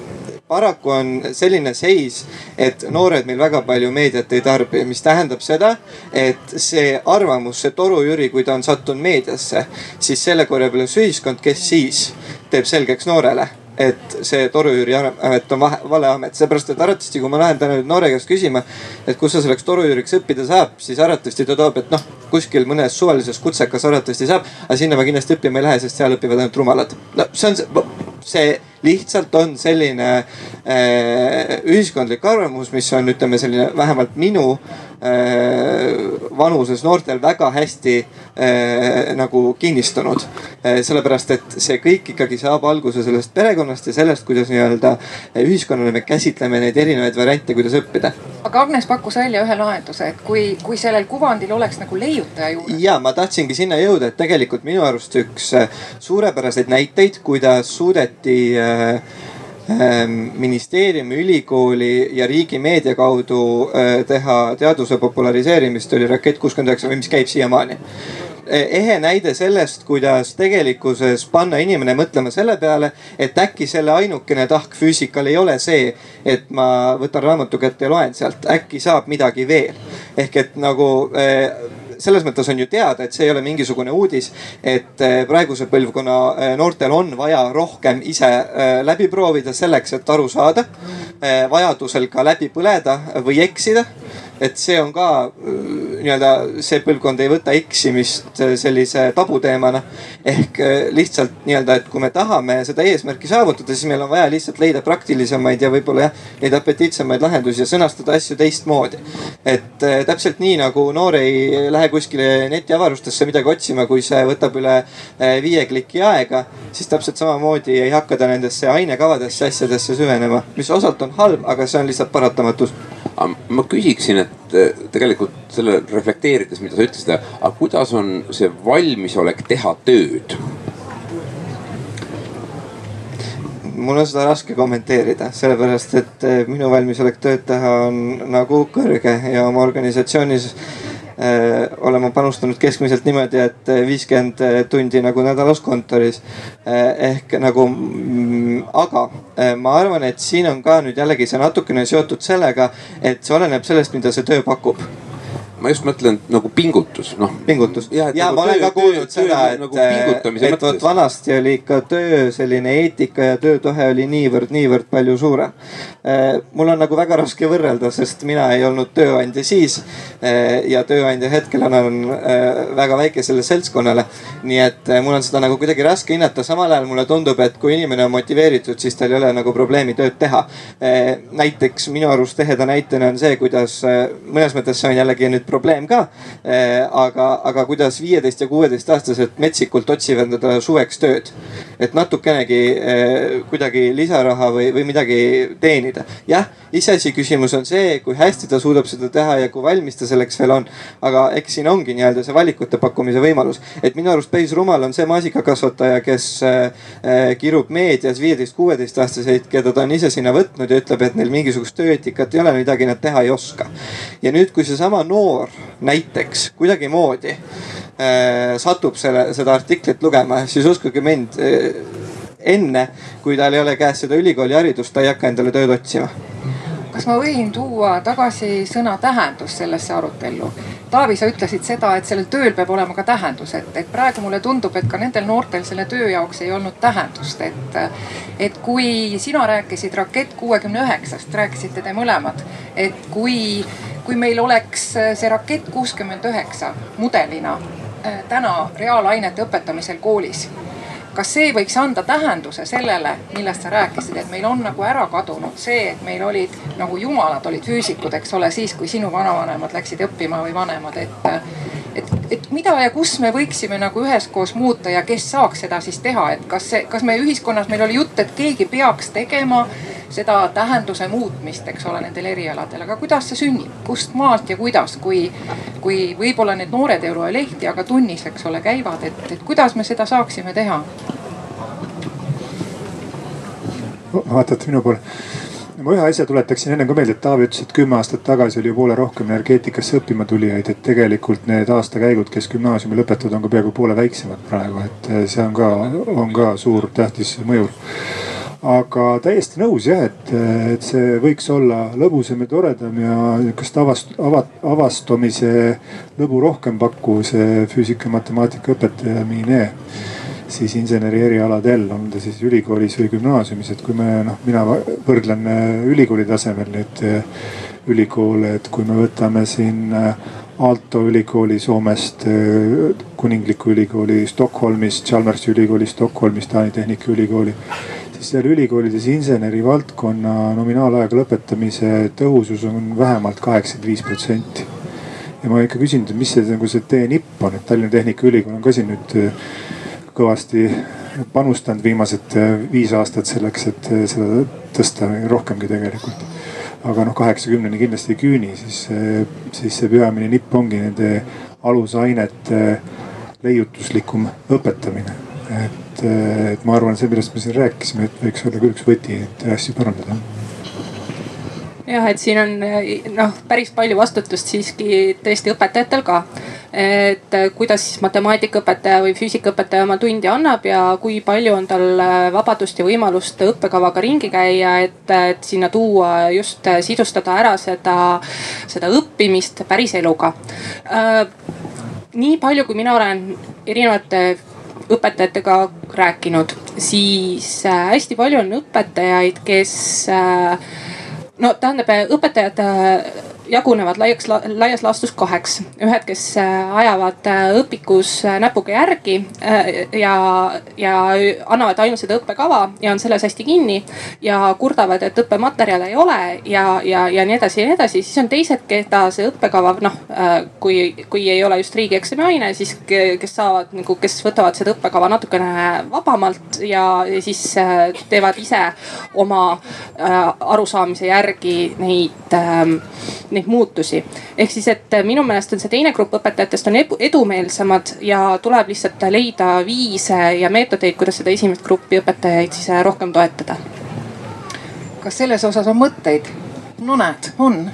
paraku on selline seis, et noored meil väga palju meediat ei tarbi, mis tähendab seda, et see arvamus, see torujüri, kui ta on sattunud meediasse, siis selle korjab üles ühiskond, kes siis teeb selgeks noorele et see torujüüri amet on vale amet, seepärast et arvatavasti, kui ma lähen täna nüüd noore käest küsima, et kus sa selleks torujüüriks õppida saab, siis arvatavasti ta toob, et noh, kuskil mõnes suvalises kutsekas arvatavasti saab, aga sinna ma kindlasti õppima ei lähe, sest seal õpivad ainult rumalad. no see on see, see lihtsalt on selline äh, ühiskondlik arvamus, mis on, ütleme selline vähemalt minu äh, vanuses noortel väga hästi äh, nagu kinnistunud äh,. sellepärast, et see kõik ikkagi saab alguse sellest perekonnast ja sellest, kuidas nii-öelda ühiskonnale me käsitleme neid erinevaid variante, kuidas õppida. aga Agnes pakkus välja ühe lahenduse, et kui, kui sellel kuvandil oleks nagu leiutaja juures. ja ma tahtsingi sinna jõuda, et tegelikult minu arust üks äh, suurepäraseid näiteid, kuidas suudeti äh, ministeeriumi, ülikooli ja riigimeedia kaudu äh, teha teaduse populariseerimist oli Rakett kuuskümmend üheksa või mis käib siiamaani e, ehe näide sellest, kuidas tegelikkuses panna inimene mõtlema selle peale, et äkki selle ainukene tahk füüsikal ei ole see, et ma võtan raamatu kätte ja loen sealt, äkki saab midagi veel. ehk et nagu äh, selles mõttes on ju teada, et see ei ole mingisugune uudis, et eh, praeguse põlvkonna eh, noortel on vaja rohkem ise eh, läbi proovida selleks, et aru saada. vajadusel ka läbi põleda või eksida et see on ka äh, nii-öelda see põlvkond ei võta eksimist äh, sellise tabuteemana. ehk äh, lihtsalt nii-öelda, et kui me tahame seda eesmärki saavutada, siis meil on vaja lihtsalt leida praktilisemaid ja võib-olla jah, neid apetiitsemaid lahendusi ja sõnastada asju teistmoodi. et täpselt nii nagu noor ei lähe kuskile netiavarustesse midagi otsima, kui see võtab üle viie kliki aega, siis täpselt samamoodi ei hakka ta nendesse ainekavadesse asjadesse süvenema, mis osalt on halb, aga see on lihtsalt paratamatus ma küsiksin, et eh, tegelikult selle reflekteerides, mida sa ütlesid, aga kuidas on see valmisolek teha tööd? mul on seda raske kommenteerida, sellepärast et eh, minu valmisolek tööd teha on nagu kõrge ja oma organisatsioonis Äh, olema panustanud keskmiselt niimoodi, et äh, viiskümmend äh, tundi nagu nädalas kontoris. ehk nagu, mm, aga ma arvan, et siin on ka nüüd jällegi see natukene seotud sellega, et see oleneb sellest, mida see töö pakub ma just mõtlen nagu pingutus, noh. pingutus ja, ja nagu ma olen ka kuulnud seda, et nagu, et vot vanasti oli ikka töö selline eetika ja töötahe oli niivõrd, niivõrd palju suurem. Äh, mul on nagu väga raske võrrelda, sest mina ei olnud tööandja siis äh, ja tööandja hetkel annan äh, väga väikesele seltskonnale. nii et mul on seda nagu kuidagi raske hinnata, samal ajal mulle tundub, et kui inimene on motiveeritud, siis tal ei ole nagu probleemi tööd teha. näiteks minu arust eheda näitena on see, kuidas mõnes mõttes see on jällegi nüüd probleem ka. Eh, aga, aga kuidas viieteist ja kuueteistaastased metsikult otsivad endale suveks tööd. et natukenegi eh, kuidagi lisaraha või, või midagi teenida. jah, iseasi küsimus on see, kui hästi ta suudab seda teha ja kui valmis ta selleks veel on. aga eks siin ongi nii-öelda see valikute pakkumise võimalus, et minu arust päris rumal on see maasikakasvataja, kes kirub meedias viieteist, kuueteistaastaseid, keda ta on ise sinna võtnud ja ütleb, et neil mingisugust tööetikat ei ole, midagi nad teha ei oska. ja nüüd, kui seesama noor noor näiteks kuidagimoodi äh, satub selle, seda artiklit lugema, siis uskuge mind äh, enne, kui tal ei ole käes seda ülikooliharidust, ta ei hakka endale tööd otsima kas ma võin tuua tagasi sõna tähendus sellesse arutellu? Taavi, sa ütlesid seda, et sellel tööl peab olema ka tähendus, et, et praegu mulle tundub, et ka nendel noortel selle töö jaoks ei olnud tähendust, et. et kui sina rääkisid Rakett kuuekümne üheksast, rääkisite te mõlemad, et kui kui meil oleks see rakett kuuskümmend üheksa mudelina äh, täna reaalainete õpetamisel koolis kas see võiks anda tähenduse sellele, millest sa rääkisid, et meil on nagu ära kadunud see, et meil olid nagu jumalad olid füüsikud, eks ole, siis kui sinu vanavanemad läksid õppima või vanemad, et et, et mida ja kus me võiksime nagu üheskoos muuta ja kes saaks seda siis teha, et kas see, kas meie ühiskonnas meil oli jutt, et keegi peaks tegema seda tähenduse muutmist, eks ole, nendel erialadel, aga kuidas see sünnib, kust maalt ja kuidas, kui, kui võib-olla need noored ei loe lehti, aga tunnis, eks ole, käivad, et, et kuidas me seda saaksime teha? vaatate minu poole ma ühe asja tuletaksin enne ka meelde, et Taavi ütles, et kümme aastat tagasi oli ju poole rohkem energeetikasse õppima tulijaid, et tegelikult need aastakäigud, kes gümnaasiumi lõpetavad, on ka peaaegu poole väiksemad praegu, et eh, see on ka, on ka suur tähtis mõjur aga täiesti nõus jah, et, et see võiks olla lõbusam ja toredam ja nihukest avast-, ava-, avastamise lõbu rohkem pakkuv see füüsika matemaatika õpetaja mine siis inseneri erialadel, on ta siis ülikoolis või gümnaasiumis, et kui me noh, mina võrdlen ülikooli tasemel neid ülikoole, et kui me võtame siin Aalto ülikooli Soomest, Kuningliku ülikooli Stockholmist, Chalmersi ülikooli Stockholmist, Taani Tehnikaülikooli seal ülikoolides insenerivaldkonna nominaalajaga lõpetamise tõhusus on vähemalt kaheksakümmend viis protsenti. ja ma ikka küsin, et mis see nagu see tee nipp on, et Tallinna Tehnikaülikool on ka siin nüüd äh, kõvasti panustanud viimased äh, viis aastat selleks, et äh, seda tõsta rohkemgi tegelikult. aga noh, kaheksakümneni kindlasti ei küüni, siis, siis see peamine nipp ongi nende alusainete leiutuslikum õpetamine. et et, et ma arvan, see, millest me siin rääkisime, et võiks olla küll üks võti, et asju parandada jah, et siin on noh, päris palju vastutust siiski tõesti õpetajatel ka. et kuidas siis matemaatikaõpetaja või füüsikaõpetaja oma tundi annab ja kui palju on tal vabadust ja võimalust õppekavaga ringi käia, et, et sinna tuua just sidustada ära seda, seda õppimist päris eluga. nii palju, kui mina olen erinevate õpetajatega rääkinud, siis äh, hästi palju on õpetajaid, kes äh, no tähendab, õpetajad jagunevad laiaks, laias laastus kaheks. ühed, kes äh, ajavad äh, õpikus äh, näpuga järgi ja, ja annavad ainult seda õppekava ja on selles hästi kinni ja kurdavad, et õppematerjale ei ole ja, ja, ja nii edasi ja nii edasi. siis on teised, keda see õppekava noh, kui, kui ei ole just riigieksami aine, siis kes saavad nagu, kes võtavad seda õppekava natukene vabamalt ja, siis teevad ise oma arusaamise järgi neid, ähm, neid neid muutusi. ehk siis, et minu meelest on see teine grupp õpetajatest on edumeelsemad ja tuleb lihtsalt leida viise ja meetodeid, kuidas seda esimest gruppi õpetajaid siis rohkem toetada. kas selles osas on mõtteid? no näed, on.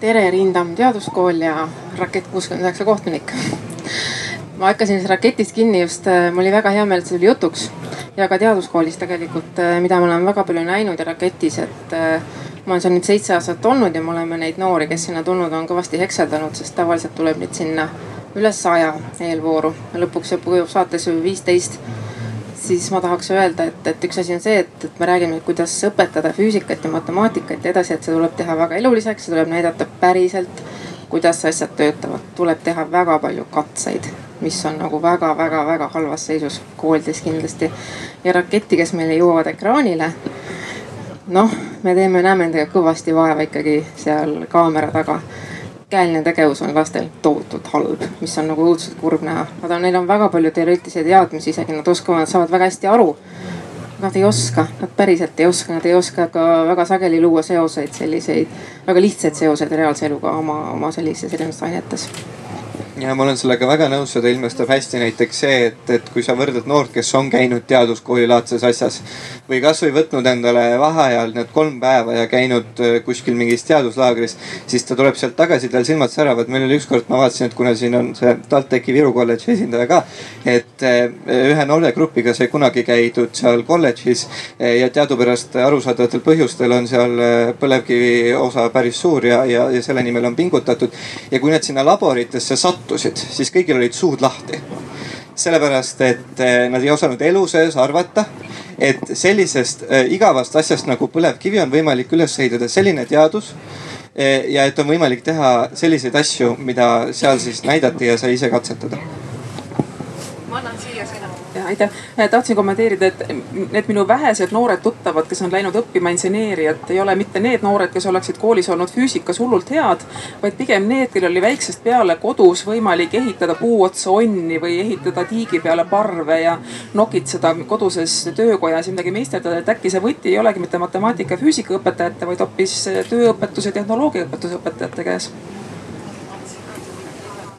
tere, Rindam Teaduskool ja Rakett kuuskümmend üheksa kohtunik ma hakkasin siis raketist kinni just, mul oli väga hea meel, et see tuli jutuks. Ja ka teaduskoolis tegelikult, äh, mida me oleme väga palju näinud ja raketis, et äh, ma olen seal nüüd seitse aastat olnud ja me oleme neid noori, kes sinna tulnud on, kõvasti hekseldanud, sest tavaliselt tuleb neid sinna üle saja eelvooru. Lõpuks jääb saates ju viisteist. Siis ma tahaks öelda, et, et üks asi on see, et, et me räägime, kuidas õpetada füüsikat ja matemaatikat ja edasi, et see tuleb teha väga eluliseks, see tuleb näidata päriselt, kuidas asjad töötavad, tuleb teha väga palju katseid mis on nagu väga-väga-väga halvas seisus koolides kindlasti. ja raketi, kes meile jõuavad ekraanile. noh, me teeme, näeme nendega kõvasti vaeva ikkagi seal kaamera taga. käeline tegevus on lastel tohutult halb, mis on nagu õudselt kurb näha. Nad on, neil on väga palju teoreetilisi teadmisi, isegi nad oskavad, saavad väga hästi aru nad ei oska, nad päriselt ei oska, nad ei oska ka väga sageli luua seoseid, selliseid väga lihtsaid seoseid reaalse eluga oma, oma sellises erinevates ainetes ja ma olen sellega väga nõus, seda ilmestab hästi näiteks see, et, et kui sa võrdled noort, kes on käinud teaduskoolilaadses asjas või kasvõi võtnud endale vaheajal need kolm päeva ja käinud äh, kuskil mingis teaduslaagris, siis ta tuleb sealt tagasi, tal silmad säravad. meil oli ükskord, ma vaatasin, et kuna siin on see TalTechi Viru kolledži esindaja ka, et äh, ühe nooregrupiga sai kunagi käidud seal kolledžis äh, ja teadupärast arusaadavatel põhjustel on seal põlevkivi osa päris suur ja, ja, ja selle nimel on pingutatud. ja kui nad sinna laboritesse sattusid sattusid, siis kõigil olid suud lahti. sellepärast, et eh, nad ei osanud elu sees arvata, et sellisest äh, igavast asjast nagu põlevkivi on võimalik üles ehitada selline teadus äh, ja et on võimalik teha selliseid asju, mida seal siis näidati ja sai ise katsetada. ma annan siia sõna aitäh, tahtsin kommenteerida, et need minu vähesed noored tuttavad, kes on läinud õppima inseneeriat, ei ole mitte need noored, kes oleksid koolis olnud füüsikas hullult head, vaid pigem need, kellel oli väiksest peale kodus võimalik ehitada puu otsa onni või ehitada tiigi peale parve ja nokitseda koduses töökojas ja midagi meisterdada. et äkki see võti ei olegi mitte matemaatika ja füüsika õpetajate, vaid hoopis tööõpetuse, tehnoloogiaõpetuse õpetajate käes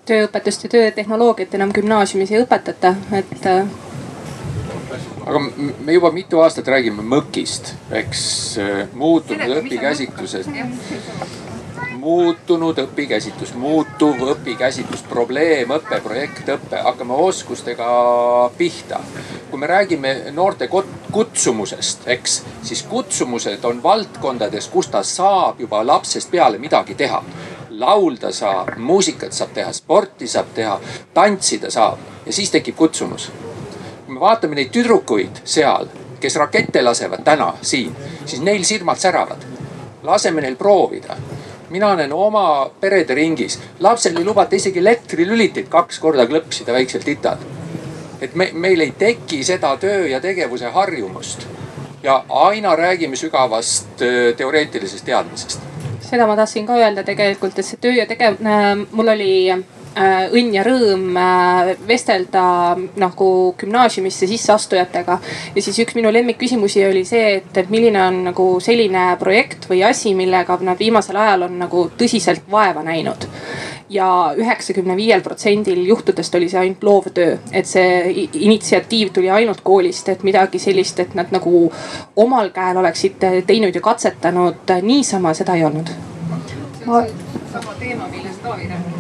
tööõpetust ja töötehnoloogiat enam gümnaasiumis ei õpetata, et aga me juba mitu aastat räägime mõkist, eks äh, muutunud õpikäsitlusest muutunud, õpikäsitlus muutuv, õpikäsitlus probleem, õpe, projekt, õpe, hakkame oskustega pihta. kui me räägime noorte kutsumusest, eks, siis kutsumused on valdkondades, kus ta saab juba lapsest peale midagi teha. Laulda saab, muusikat saab teha, sporti saab teha, tantsida saab. Ja siis tekib kutsumus. Kui me vaatame neid tüdrukuid seal, kes rakette lasevad täna siin, siis neil silmad säravad. laseme neil proovida mina näen oma perede ringis, lapsel ei lubata isegi elektrilüliteid kaks korda klõpsida väiksel tital. et me, meil ei teki seda töö ja tegevuse harjumust. ja aina räägime sügavast teoreetilisest teadmisest seda ma tahtsin ka öelda tegelikult, et see töö ja tegev- äh,, mul oli äh, õnn ja rõõm äh, vestelda nagu gümnaasiumisse sisseastujatega. ja siis üks minu lemmikküsimusi oli see, et, et milline on nagu selline projekt või asi, millega nad viimasel ajal on nagu tõsiselt vaeva näinud ja üheksakümne viiel protsendil juhtudest oli see ainult loovtöö. et see initsiatiiv tuli ainult koolist, et midagi sellist, et nad nagu omal käel oleksid teinud ja katsetanud, niisama seda ei olnud. sama teema, millest Taavi rääkis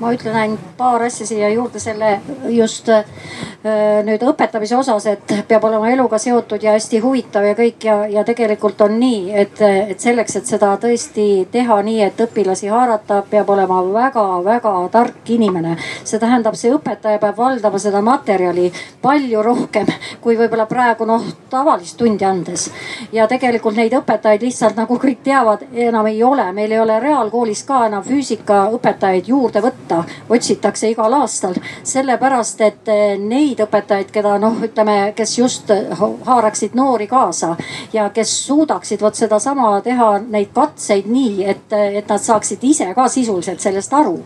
ma ütlen ainult paar asja siia juurde selle just äh, nüüd õpetamise osas, et peab olema eluga seotud ja hästi huvitav ja kõik ja, ja tegelikult on nii, et, et selleks, et seda tõesti teha nii, et õpilasi haarata, peab olema väga-väga tark inimene. see tähendab, see õpetaja peab valdama seda materjali palju rohkem kui võib-olla praegu noh tavalist tundi andes. ja tegelikult neid õpetajaid lihtsalt nagu kõik teavad, enam ei ole, meil ei ole reaalkoolis ka enam füüsikaõpetajaid juurde võtta võtta, otsitakse igal aastal. sellepärast, et eh, neid õpetajaid, keda noh, ütleme, kes just haaraksid noori kaasa ja kes suudaksid vot sedasama teha, neid katseid nii, et, et nad saaksid ise ka sisuliselt sellest aru.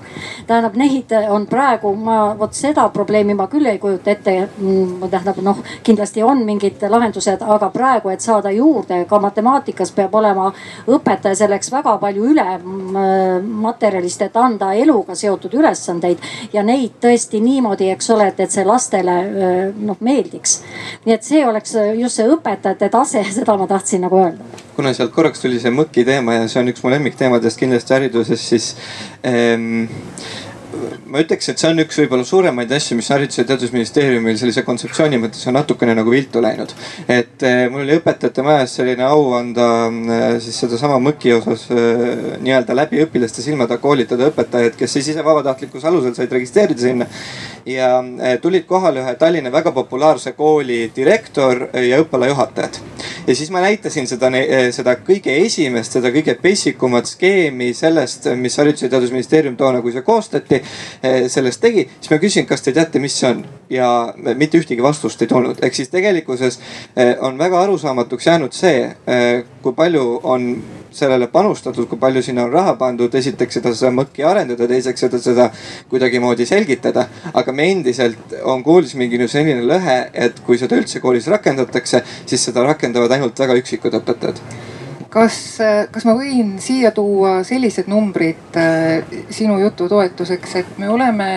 tähendab, neid on praegu, ma vot seda probleemi ma küll ei kujuta ette. Mm, tähendab noh, kindlasti on mingid lahendused, aga praegu, et saada juurde ka matemaatikas peab olema õpetaja selleks väga palju üle mm, materjalist, et anda eluga seotud pandud ülesandeid ja neid tõesti niimoodi, eks ole, et, et see lastele noh meeldiks. nii et see oleks just see õpetajate tase, seda ma tahtsin nagu öelda. kuna sealt korraks tuli see mõki teema ja see on üks mu lemmikteemadest kindlasti hariduses, siis ähm, ma ütleks, et see on üks võib-olla suuremaid asju, mis Haridus- ja Teadusministeeriumil sellise kontseptsiooni mõttes on natukene nagu viltu läinud. et eh, mul oli õpetajate majas selline au anda eh, siis sedasama mõki osas eh, nii-öelda läbi õpilaste silmade koolitada õpetajaid, kes siis ise vabatahtlikkuse alusel said registreerida sinna. ja tulid kohale ühe Tallinna väga populaarse kooli direktor ja õppealajuhatajad. ja siis ma näitasin seda, seda kõige esimest, seda kõige basic umat skeemi sellest, mis Haridus- ja Teadusministeerium toona, kui see koostati sellest tegi, siis ma küsisin, kas te teate, mis see on ja mitte ühtegi vastust ei tulnud. ehk siis tegelikkuses eh, on väga arusaamatuks jäänud see, eh, kui palju on sellele panustatud, kui palju sinna on raha pandud, esiteks seda, seda mõkki arendada, teiseks seda, seda kuidagimoodi selgitada. aga me endiselt on koolis mingi selline lõhe, et kui seda üldse koolis rakendatakse, siis seda rakendavad ainult väga üksikud õpetajad kas, kas ma võin siia tuua sellised numbrid äh, sinu jutu toetuseks, et me oleme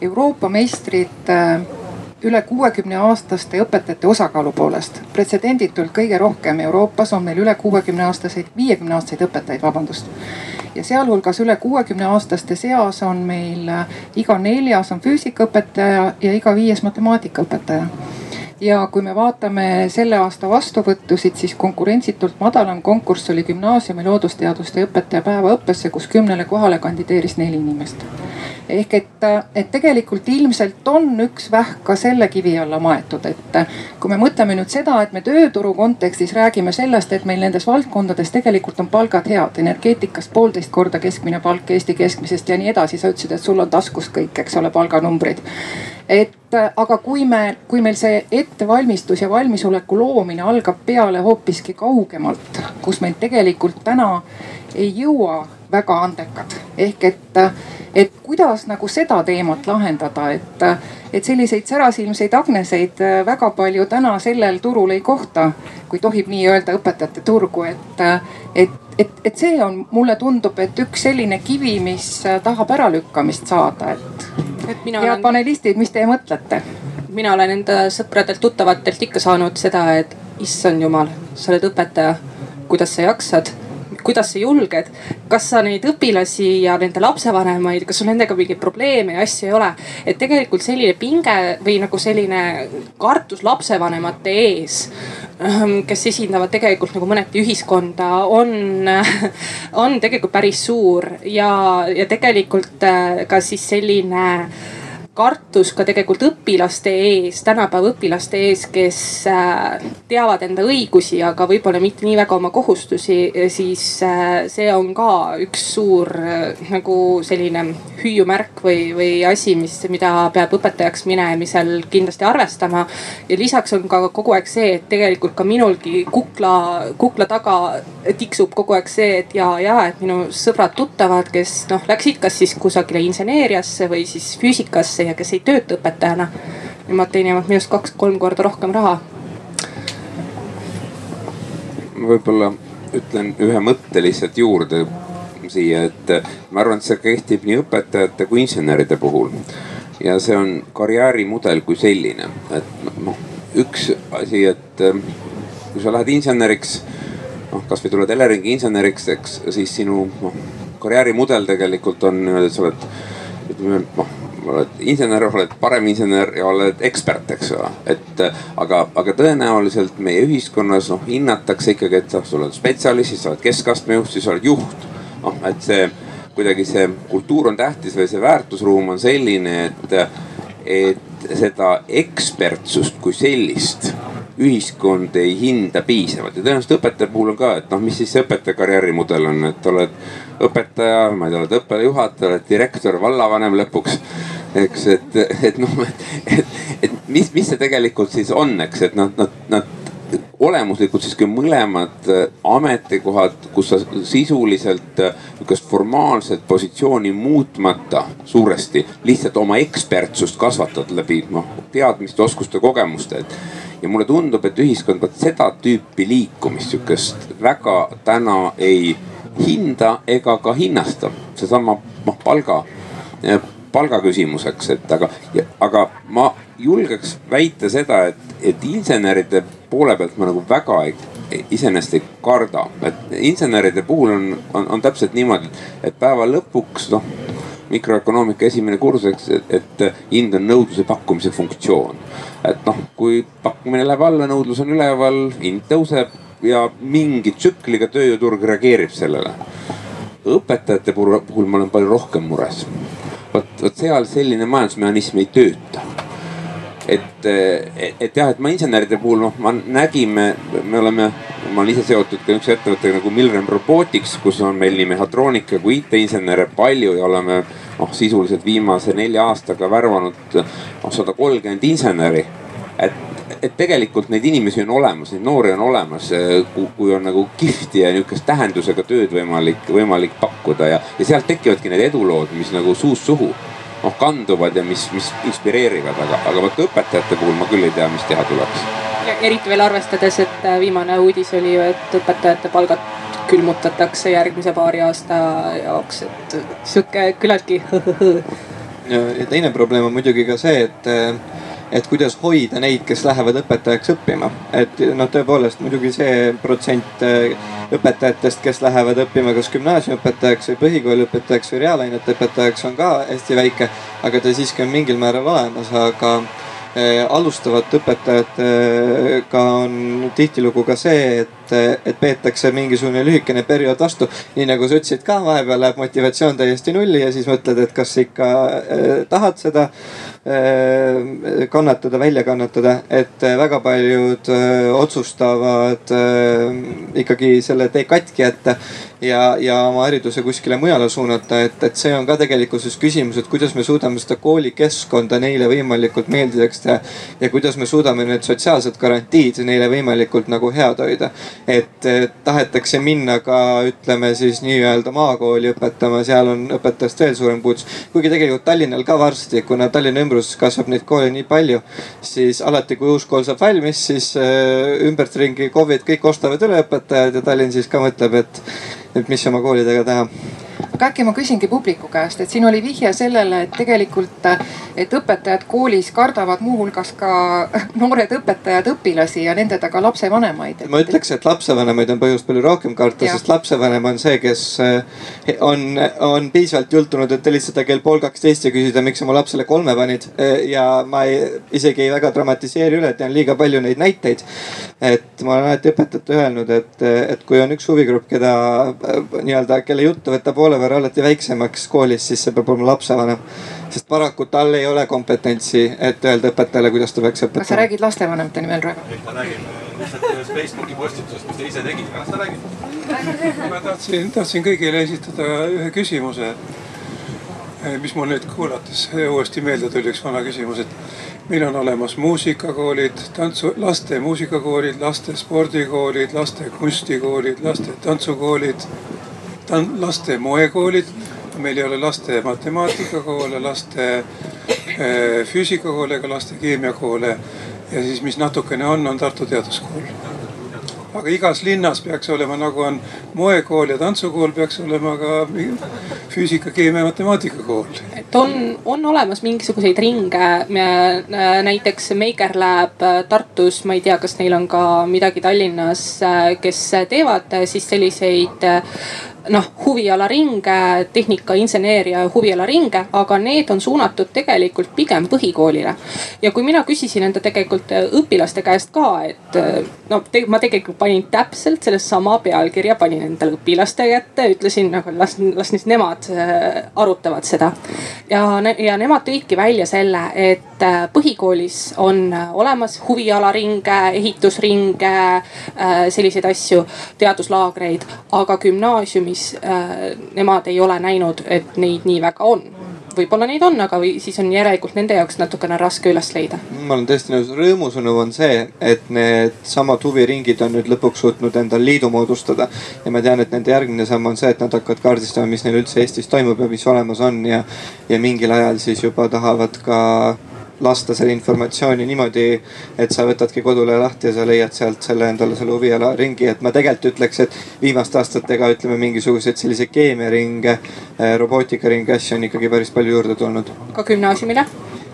Euroopa meistrid äh, üle kuuekümne aastaste õpetajate osakaalu poolest. pretsedenditult kõige rohkem Euroopas on meil üle kuuekümne aastaseid, viiekümne aastaseid õpetajaid, vabandust. ja sealhulgas üle kuuekümne aastaste seas on meil äh, iga neljas on füüsikaõpetaja ja iga viies matemaatikaõpetaja ja kui me vaatame selle aasta vastuvõttusid, siis konkurentsitult madalam konkurss oli gümnaasiumi loodusteaduste õpetaja päevaõppesse, kus kümnele kohale kandideeris neli inimest. ehk et, et tegelikult ilmselt on üks vähk ka selle kivi alla maetud, et kui me mõtleme nüüd seda, et me tööturu kontekstis räägime sellest, et meil nendes valdkondades tegelikult on palgad head, energeetikas poolteist korda keskmine palk Eesti keskmisest ja nii edasi. sa ütlesid, et sul on taskus kõik, eks ole, palganumbrid et äh, aga kui me, kui meil see ettevalmistus ja valmisoleku loomine algab peale hoopiski kaugemalt, kus meil tegelikult täna ei jõua väga andekad. ehk et, et kuidas nagu seda teemat lahendada, et, et selliseid särasilmseid Agneseid väga palju täna sellel turul ei kohta, kui tohib nii öelda õpetajate turgu, et, et, et, et see on, mulle tundub, et üks selline kivi, mis tahab äralükkamist saada, et et head olen... panelistid, mis teie mõtlete? mina olen enda sõpradelt-tuttavatelt ikka saanud seda, et issand jumal, sa oled õpetaja, kuidas sa jaksad kuidas sa julged. kas sa neid õpilasi ja nende lapsevanemaid, kas sul nendega mingeid probleeme ja asju ei ole? et tegelikult selline pinge või nagu selline kartus lapsevanemate ees, ähm, kes esindavad tegelikult nagu mõneti ühiskonda, on, on tegelikult päris suur ja, ja tegelikult äh, ka siis selline kartus ka tegelikult õpilaste ees, tänapäeva õpilaste ees, kes äh, teavad enda õigusi, aga võib-olla mitte nii väga oma kohustusi, siis äh, see on ka üks suur äh, nagu selline hüüumärk või, või asi, mis, mida peab õpetajaks minemisel kindlasti arvestama. ja lisaks on ka kogu aeg see, et tegelikult ka minulgi kukla, kukla taga tiksub kogu aeg see, et ja, ja et minu sõbrad-tuttavad, kes noh, läksid kas siis kusagile inseneeriasse või siis füüsikasse ja kes ei tööta õpetajana. Nemad teenivad minust kaks-kolm korda rohkem raha. võib-olla ütlen ühe mõtte lihtsalt juurde siia, et ma arvan, et see kehtib nii õpetajate kui inseneride puhul. ja see on karjäärimudel kui selline, et noh, üks asi, et kui sa lähed inseneriks, noh kasvõi tuled Eleringi inseneriks, eks siis sinu noh karjäärimudel tegelikult on niimoodi, et sa oled ütleme noh oled insener, oled parem insener ja oled ekspert, eks ole. et aga, aga tõenäoliselt meie ühiskonnas noh hinnatakse ikkagi, et noh, sa oled spetsialist, siis sa oled keskastme juht, siis sa oled juht. noh, et see kuidagi see kultuur on tähtis või see väärtusruum on selline, et, et seda ekspertsust kui sellist ühiskond ei hinda piisavalt. Ja tõenäoliselt õpetaja puhul on ka, et noh, mis siis see õpetaja karjäärimudel on, et oled õpetaja, ma ei tea, oled õppejuhataja, oled direktor, vallavanem lõpuks. Eks, et, et noh, et, et, et mis, mis see tegelikult siis on, eks, et nad, nad, nad olemuslikult siiski mõlemad äh, ametikohad, kus sa sisuliselt äh, nihukest formaalset positsiooni muutmata suuresti lihtsalt oma ekspertsust kasvatad läbi noh teadmiste, oskuste, kogemuste, et ja mulle tundub, et ühiskond vot seda tüüpi liikumist sihukest väga täna ei hinda ega ka hinnasta. seesama noh palga palgaküsimuseks, et aga, aga ma julgeks väita seda, et, et inseneride poole pealt ma nagu väga ei, iseenesest ei karda, et inseneride puhul on, on, on täpselt niimoodi, et päeva lõpuks noh mikroökonoomika esimene kursus, eks, et, et hind on nõudluse pakkumise funktsioon. et noh, kui pakkumine läheb alla, nõudlus on üleval, hind tõuseb ja mingi tsükliga tööjõuturg reageerib sellele. õpetajate puhul ma olen palju rohkem mures vot, vot seal selline majandusmehhanism ei tööta. Et, et jah, et ma inseneride puhul noh, ma nägime, me oleme, ma olen ise seotud ka niisuguse ettevõttega nagu Milrem Robotics, kus on meil nii mehhatroonika kui IT-insenere palju ja oleme noh, sisuliselt viimase nelja aastaga värvanud noh, sada kolmkümmend inseneri. et et tegelikult neid inimesi on olemas, neid noori on olemas, kui on nagu kihvti ja nihukest tähendusega tööd võimalik, võimalik pakkuda ja, ja sealt tekivadki need edulood, mis nagu suust suhu noh kanduvad ja mis, mis inspireerivad, aga, aga vot õpetajate puhul ma küll ei tea, mis teha tuleks. eriti veel arvestades, et äh, viimane uudis oli ju, et õpetajate palgad külmutatakse järgmise paari aasta jaoks, et sihuke küllaltki ja teine probleem on muidugi ka see, et et kuidas hoida neid, kes lähevad õpetajaks õppima. et noh, tõepoolest muidugi see protsent äh, õpetajatest, kes lähevad õppima kas gümnaasiumiõpetajaks või põhikooli õpetajaks või reaalainete õpetajaks on ka hästi väike. aga ta siiski on mingil määral olemas, aga äh, alustavate õpetajatega on tihtilugu ka see, et, et peetakse mingisugune lühikene periood vastu. nii nagu sa ütlesid ka, vahepeal läheb motivatsioon täiesti nulli ja siis mõtled, et kas ikka äh, tahad seda Äh, kannatada, välja kannatada, et äh, väga paljud äh, otsustavad ikkagi selle tee katki jätta ja, ja oma hariduse kuskile mujale suunata, et, et see on ka tegelikkuses küsimus, et kuidas me suudame seda koolikeskkonda neile võimalikult meeldivaks teha. ja kuidas me suudame need sotsiaalsed garantiid neile võimalikult nagu head hoida. et tahetakse minna ka ütleme siis nii-öelda maakooli õpetama, seal on õpetajast veel suurem puudus. kuigi tegelikult Tallinnal ka varsti, kuna Tallinna ümbruses kasvab neid koole nii palju, siis alati, kui uus kool saab valmis, siis ümbertringi KOV-id kõik ostavad üle õpetajad ja Tallinn siis ka mõtleb, et et mis oma koolidega teha aga äkki ma küsingi publiku käest, et siin oli vihje sellele, et tegelikult, et õpetajad koolis kardavad muuhulgas ka noored õpetajad õpilasi ja nende taga lapsevanemaid. ma ütleks, et lapsevanemaid on põhjust palju rohkem karta, sest lapsevanem on see, kes eh, on, on piisavalt jultunud, et helistada kell pool kaksteist ja küsida, miks sa mu lapsele kolme panid. Eh, ja ma ei, isegi ei väga dramatiseeri üle, tean liiga palju neid näiteid. et ma olen alati õpetajatele öelnud, et, et kui on üks huvigrupp, keda eh, nii-öelda, kelle juttu võtta poole võrra alati väiksemaks koolis, siis see peab olema lapsevanem. sest paraku tal ei ole kompetentsi, et öelda õpetajale, kuidas ta peaks õpetama. kas sa räägid lastevanemate nimel, Raivo? ei, ma räägin lihtsalt ühest Facebooki postitusest, mis te ise tegite, kas sa räägid? ma tahtsin, tahtsin kõigile esitada ühe küsimuse, mis mul nüüd kuulates uuesti meelde tuli, üks vana küsimus, et meil on olemas muusikakoolid, tantsu, laste muusikakoolid, laste spordikoolid, laste kunstikoolid, laste tantsukoolid laste moekoolid, meil ei ole laste matemaatikakoole, laste äh, füüsikakoole ega laste keemiakoole. ja siis, mis natukene on, on Tartu Teaduskool. aga igas linnas peaks olema, nagu on moekool ja tantsukool, peaks olema ka füüsika, keemia, matemaatikakool. et on, on olemas mingisuguseid ringe, äh, näiteks Maker Lab äh, Tartus, ma ei tea, kas neil on ka midagi Tallinnas, kes teevad siis selliseid noh huvialaringe, tehnika, inseneeria huvialaringe, aga need on suunatud tegelikult pigem põhikoolile. ja kui mina küsisin enda tegelikult õpilaste käest ka, et no te, ma tegelikult panin täpselt sellesama pealkirja, panin endale õpilaste kätte, ütlesin nagu las, las siis nemad äh, arutavad seda. ja, ja nemad tõidki välja selle, et äh, põhikoolis on olemas huvialaringe, ehitusringe, äh, selliseid asju, teaduslaagreid, aga gümnaasiumis siis äh, nemad ei ole näinud, et neid nii väga on võib-olla neid on, aga või siis on järelikult nende jaoks natukene raske üles leida. ma olen täiesti nõus, rõõmusõnum on see, et needsamad huviringid on nüüd lõpuks suutnud endal liidu moodustada. ja ma tean, et nende järgmine samm on see, et nad hakkavad kaardistama, mis neil üldse Eestis toimub ja mis olemas on ja, ja mingil ajal siis juba tahavad ka lasta selle informatsiooni niimoodi, et sa võtadki kodule lahti ja sa leiad sealt selle endale selle huviala ringi, et ma tegelikult ütleks, et viimaste aastatega ütleme mingisuguseid selliseid keemiaringe, eh, robootikaringe asju on ikkagi päris palju juurde tulnud. ka gümnaasiumile?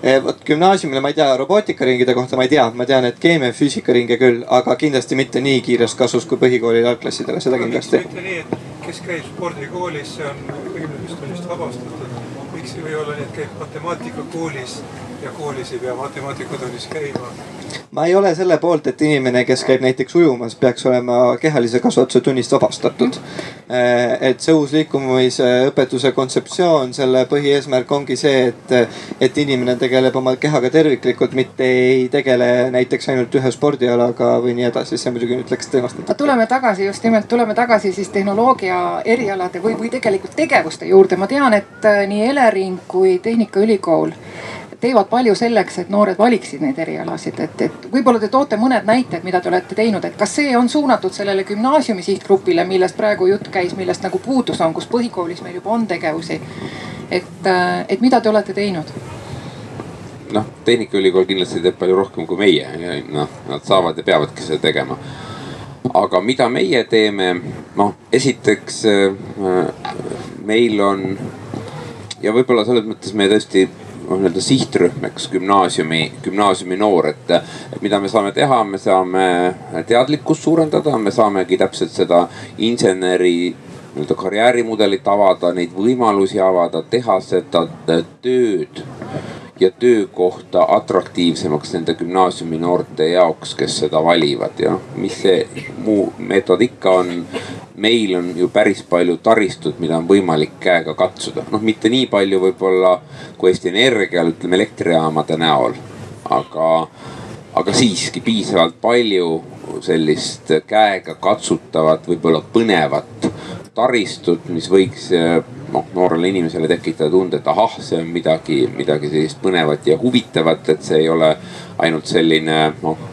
Eh, vot gümnaasiumile ma ei tea, robootikaringide kohta ma ei tea, ma tean, et keemia ja füüsikaringe küll, aga kindlasti mitte nii kiires kasvus kui põhikooli algklassidele, seda kindlasti. mitte nii, et kes käib spordikoolis, see on gümnaasiumist vabastatud. miks ei või olla nii, et käib matemaatikakoolis ja koolis ei pea matemaatikatunnis käima. ma ei ole selle poolt, et inimene, kes käib näiteks ujumas, peaks olema kehalise kasvatuse tunnist vabastatud. Äh, et see uus liikumisõpetuse kontseptsioon, selle põhieesmärk ongi see, et, et inimene tegeleb oma kehaga terviklikult, mitte ei tegele näiteks ainult ühe spordialaga või nii edasi. see muidugi nüüd läks teemast. tuleme tagasi just nimelt, tuleme tagasi siis tehnoloogia erialade või, või tegelikult tegevuste juurde. ma tean, et äh, nii Elering kui Tehnikaülikool teevad palju selleks, et noored valiksid neid erialasid, et, et võib-olla te toote mõned näited, mida te olete teinud, et kas see on suunatud sellele gümnaasiumi sihtgrupile, millest praegu jutt käis, millest nagu puudus on, kus põhikoolis meil juba on tegevusi. et, et mida te olete teinud? noh, Tehnikaülikool kindlasti teeb palju rohkem kui meie noh, nad saavad ja peavadki seda tegema. aga mida meie teeme, noh esiteks äh, meil on ja võib-olla selles mõttes me tõesti noh nii-öelda sihtrühm, eks gümnaasiumi, gümnaasiumi noor, et. et mida me saame teha, me saame teadlikkust suurendada, me saamegi täpselt seda inseneri nii-öelda karjäärimudelit avada, neid võimalusi avada, teha seda tööd ja töökohta atraktiivsemaks nende gümnaasiumi noorte jaoks, kes seda valivad ja mis see muu meetod ikka on? Meil on ju päris palju taristut, mida on võimalik käega katsuda, noh mitte nii palju võib-olla kui Eesti Energial, ütleme elektrijaamade näol. aga, aga siiski piisavalt palju sellist käega katsutavat, võib-olla põnevat taristut, mis võiks noh noorele inimesele tekitada tunde, et ahah, see on midagi, midagi sellist põnevat ja huvitavat, et see ei ole ainult selline noh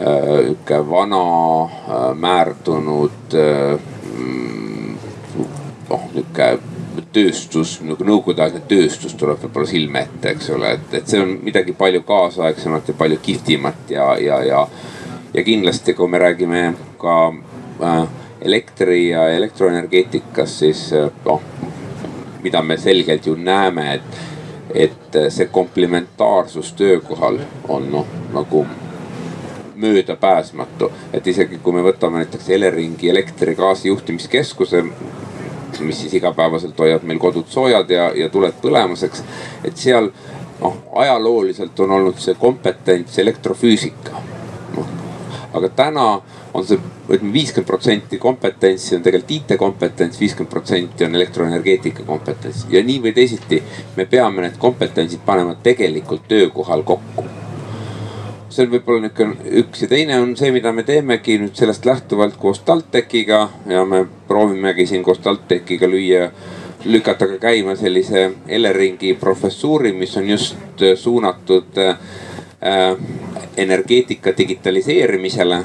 sihuke vana määrdunud noh nihuke tööstus nagu nõukogudeaegne tööstus tuleb võib-olla silme ette, eks ole, et, et see on midagi palju kaasaegsemat ja palju kihvtimat ja, ja, ja. ja kindlasti, kui me räägime ka äh, elektri ja elektroenergeetikast, siis noh mida me selgelt ju näeme, et, et see komplementaarsus töökohal on noh, nagu möödapääsmatu. et isegi kui me võtame näiteks Eleringi elektri, gaasi juhtimiskeskuse, mis siis igapäevaselt hoiab meil kodud soojad ja, ja tuled põlemas, eks. et seal noh, ajalooliselt on olnud see kompetents elektrofüüsika. noh, aga täna on see, ütleme viiskümmend protsenti kompetentsi on tegelikult IT-kompetents, viiskümmend protsenti on elektroenergeetika kompetents. ja nii või teisiti me peame need kompetentsid panema tegelikult töökohal kokku. See on võib-olla niisugune üks ja teine on see, mida me teemegi nüüd sellest lähtuvalt koos TalTechiga. Ja me proovimegi siin koos TalTechiga lüüa, lükata ka käima sellise Eleringi professuuri, mis on just suunatud äh, energeetika digitaliseerimisele,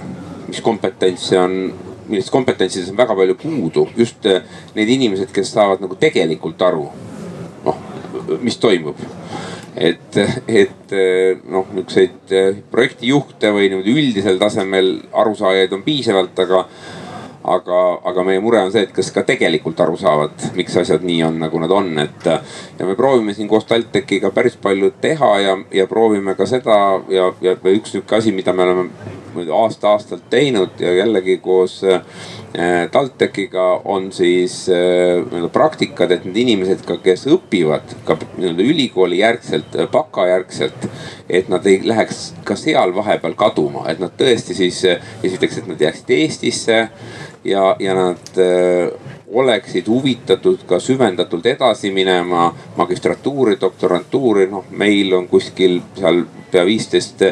mis kompetentse on millest kompetentsides on väga palju puudu, just äh, need inimesed, kes saavad nagu tegelikult aru, noh, mis toimub et, et noh, niisuguseid eh, projektijuhte või niimoodi üldisel tasemel arusaajaid on piisavalt, aga aga, aga meie mure on see, et kas ka tegelikult aru saavad, miks asjad nii on, nagu nad on, et. ja me proovime siin koos TalTechiga päris palju teha ja, ja proovime ka seda ja, ja üks nihuke asi, mida me oleme aasta-aastalt teinud ja jällegi koos äh, TalTechiga on siis äh, nii-öelda praktikad, et need inimesed ka, kes õpivad ka nii-öelda ülikooli järgselt, baka järgselt. et nad ei läheks ka seal vahepeal kaduma, et nad tõesti siis esiteks, et nad jääksid Eestisse ja, ja nad äh, oleksid huvitatud ka süvendatult edasi minema magistratuuri, doktorantuuri, noh meil on kuskil seal pea viisteist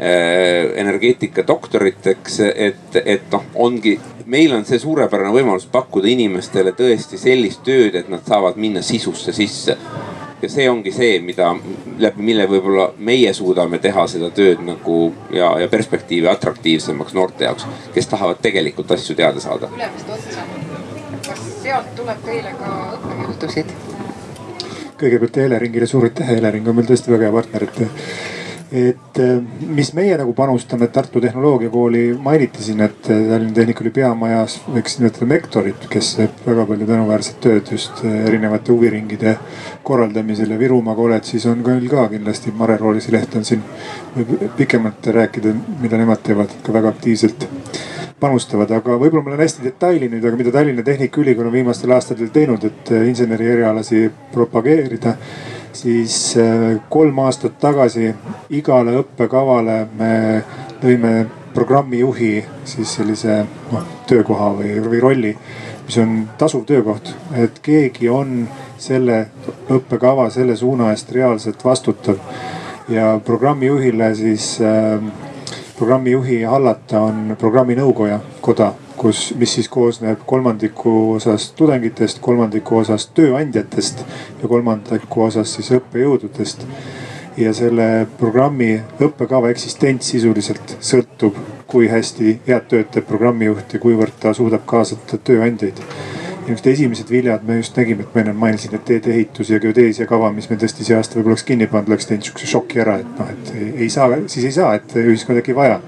äh, energeetika doktorit, eks, et, et noh, ongi, meil on see suurepärane võimalus pakkuda inimestele tõesti sellist tööd, et nad saavad minna sisusse sisse ja see ongi see, mida läbi mille võib-olla meie suudame teha seda tööd nagu ja, ja perspektiivi atraktiivsemaks noorte jaoks, kes tahavad tegelikult asju teada saada. ülemist otsa, kas sealt tuleb teile ka õppejuhtusid? kõigepealt Eleringile suur aitäh, Elering on meil tõesti väga hea partner, et et äh, mis meie nagu panustame, Tartu Tehnoloogiakooli mainiti siin, et äh, Tallinna Tehnikaülikooli peamajas võiks nimetada Mektorit, kes teeb väga palju tänuväärset tööd just äh, erinevate huviringide korraldamisel. Ja Virumaa kolledžis on küll ka kindlasti, Mare Roolisi leht on siin, võib pikemalt rääkida, mida nemad teevad ka väga aktiivselt panustavad, aga võib-olla ma lähen hästi detaili nüüd, aga mida Tallinna Tehnikaülikool on viimastel aastatel teinud, et inseneri erialasi propageerida siis äh, kolm aastat tagasi igale õppekavale me lõime programmijuhi siis sellise noh töökoha või, või rolli, mis on tasuv töökoht, et keegi on selle õppekava, selle suuna eest reaalselt vastutav. ja programmijuhile siis äh, programmijuhi hallata on programminõukoja koda kus, mis siis koosneb kolmandiku osast tudengitest, kolmandiku osast tööandjatest ja kolmandiku osast siis õppejõududest. ja selle programmi õppekava eksistents sisuliselt sõltub, kui hästi head tööd teeb programmijuht ja kuivõrd ta suudab kaasata tööandjaid niisugused esimesed viljad me just nägime, et ma enne mainisin, et teedeehitus ja geodeesia kava, mis meil tõesti see aasta võib-olla oleks kinni pandud, oleks teinud sihukese šoki ära, et noh, et ei, ei saa, siis ei saa, et ühiskond äkki vaja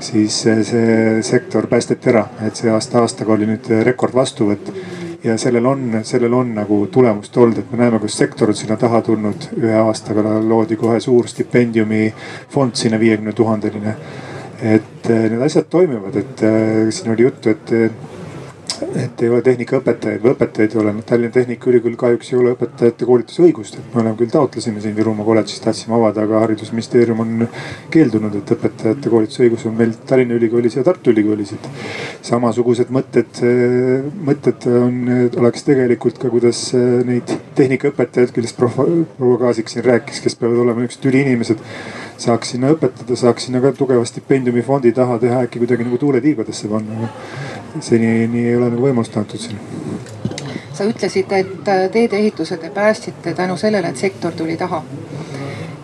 siis see sektor päästeti ära, et see aasta aastaga oli nüüd rekord vastuvõtt. ja sellel on, sellel on nagu tulemust olnud, et me näeme, kuidas sektor on sinna taha tulnud. ühe aastaga loodi kohe suur stipendiumifond sinna viiekümne tuhandeline. et need asjad toimivad, et siin oli juttu, et et ei ole tehnikaõpetajaid või õpetajaid ei ole. Tallinna Tehnikaülikool kahjuks ei ole õpetajate koolitusõigust, et me oleme küll taotlesime siin Virumaa kolledžis, tahtsime avada, aga haridusministeerium on keeldunud, et õpetajate koolitusõigus on meil Tallinna Ülikoolis ja Tartu Ülikoolis, et. samasugused mõtted, mõtted on, oleks tegelikult ka, kuidas neid tehnikaõpetajaid, kellest proua Kaasik siin rääkis, kes peavad olema niisugused üliinimesed saaks sinna õpetada, saaks sinna ka tugeva stipendiumifondi taha teha äkki kuidagi nagu tuule tiibadesse panna seni nii ei ole nagu võimalust antud siin. sa ütlesid, et äh, teedeehitused te päästsite tänu sellele, et sektor tuli taha.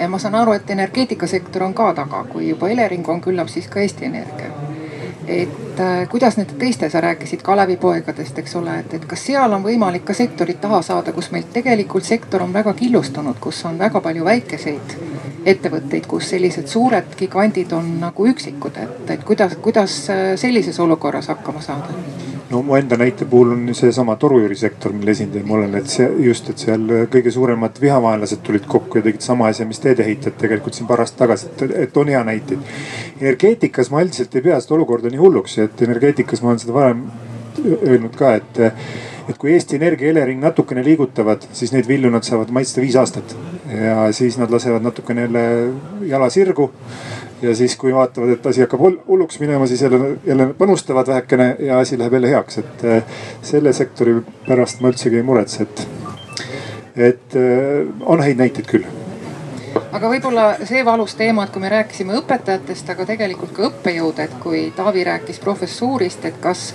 ma saan aru, et energeetikasektor on ka taga, kui juba Elering on, küllap siis ka Eesti Energia et äh, kuidas nende teiste, sa rääkisid Kalevipoegadest, eks ole, et, et kas seal on võimalik ka sektorit taha saada, kus meil tegelikult sektor on väga killustunud, kus on väga palju väikeseid ettevõtteid, kus sellised suured gigandid on nagu üksikud, et, et kuidas, kuidas äh, sellises olukorras hakkama saada? No mu enda näite puhul on seesama torujuurisektor, mille esindaja ma olen, et see just, et seal kõige suuremad vihavaenlased tulid kokku ja tegid sama asja, mis teedeehitajad tegelikult siin paar aastat tagasi, et, et on hea näiteid. energeetikas ma üldiselt ei pea seda olukorda nii hulluks, et energeetikas ma olen seda varem öelnud ka, et, et kui Eesti Energia, Elering natukene liigutavad, siis neid vilju nad saavad maitsta viis aastat. ja siis nad lasevad natukene jälle jala sirgu ja siis, kui vaatavad, et asi hakkab hulluks minema, siis jälle, jälle panustavad vähekene ja asi läheb jälle heaks, et eh, selle sektori pärast ma üldsegi ei muretse, et, et eh, on häid näiteid küll aga võib-olla see valus teema, et kui me rääkisime õpetajatest, aga tegelikult ka õppejõud, et kui Taavi rääkis professuurist, et kas,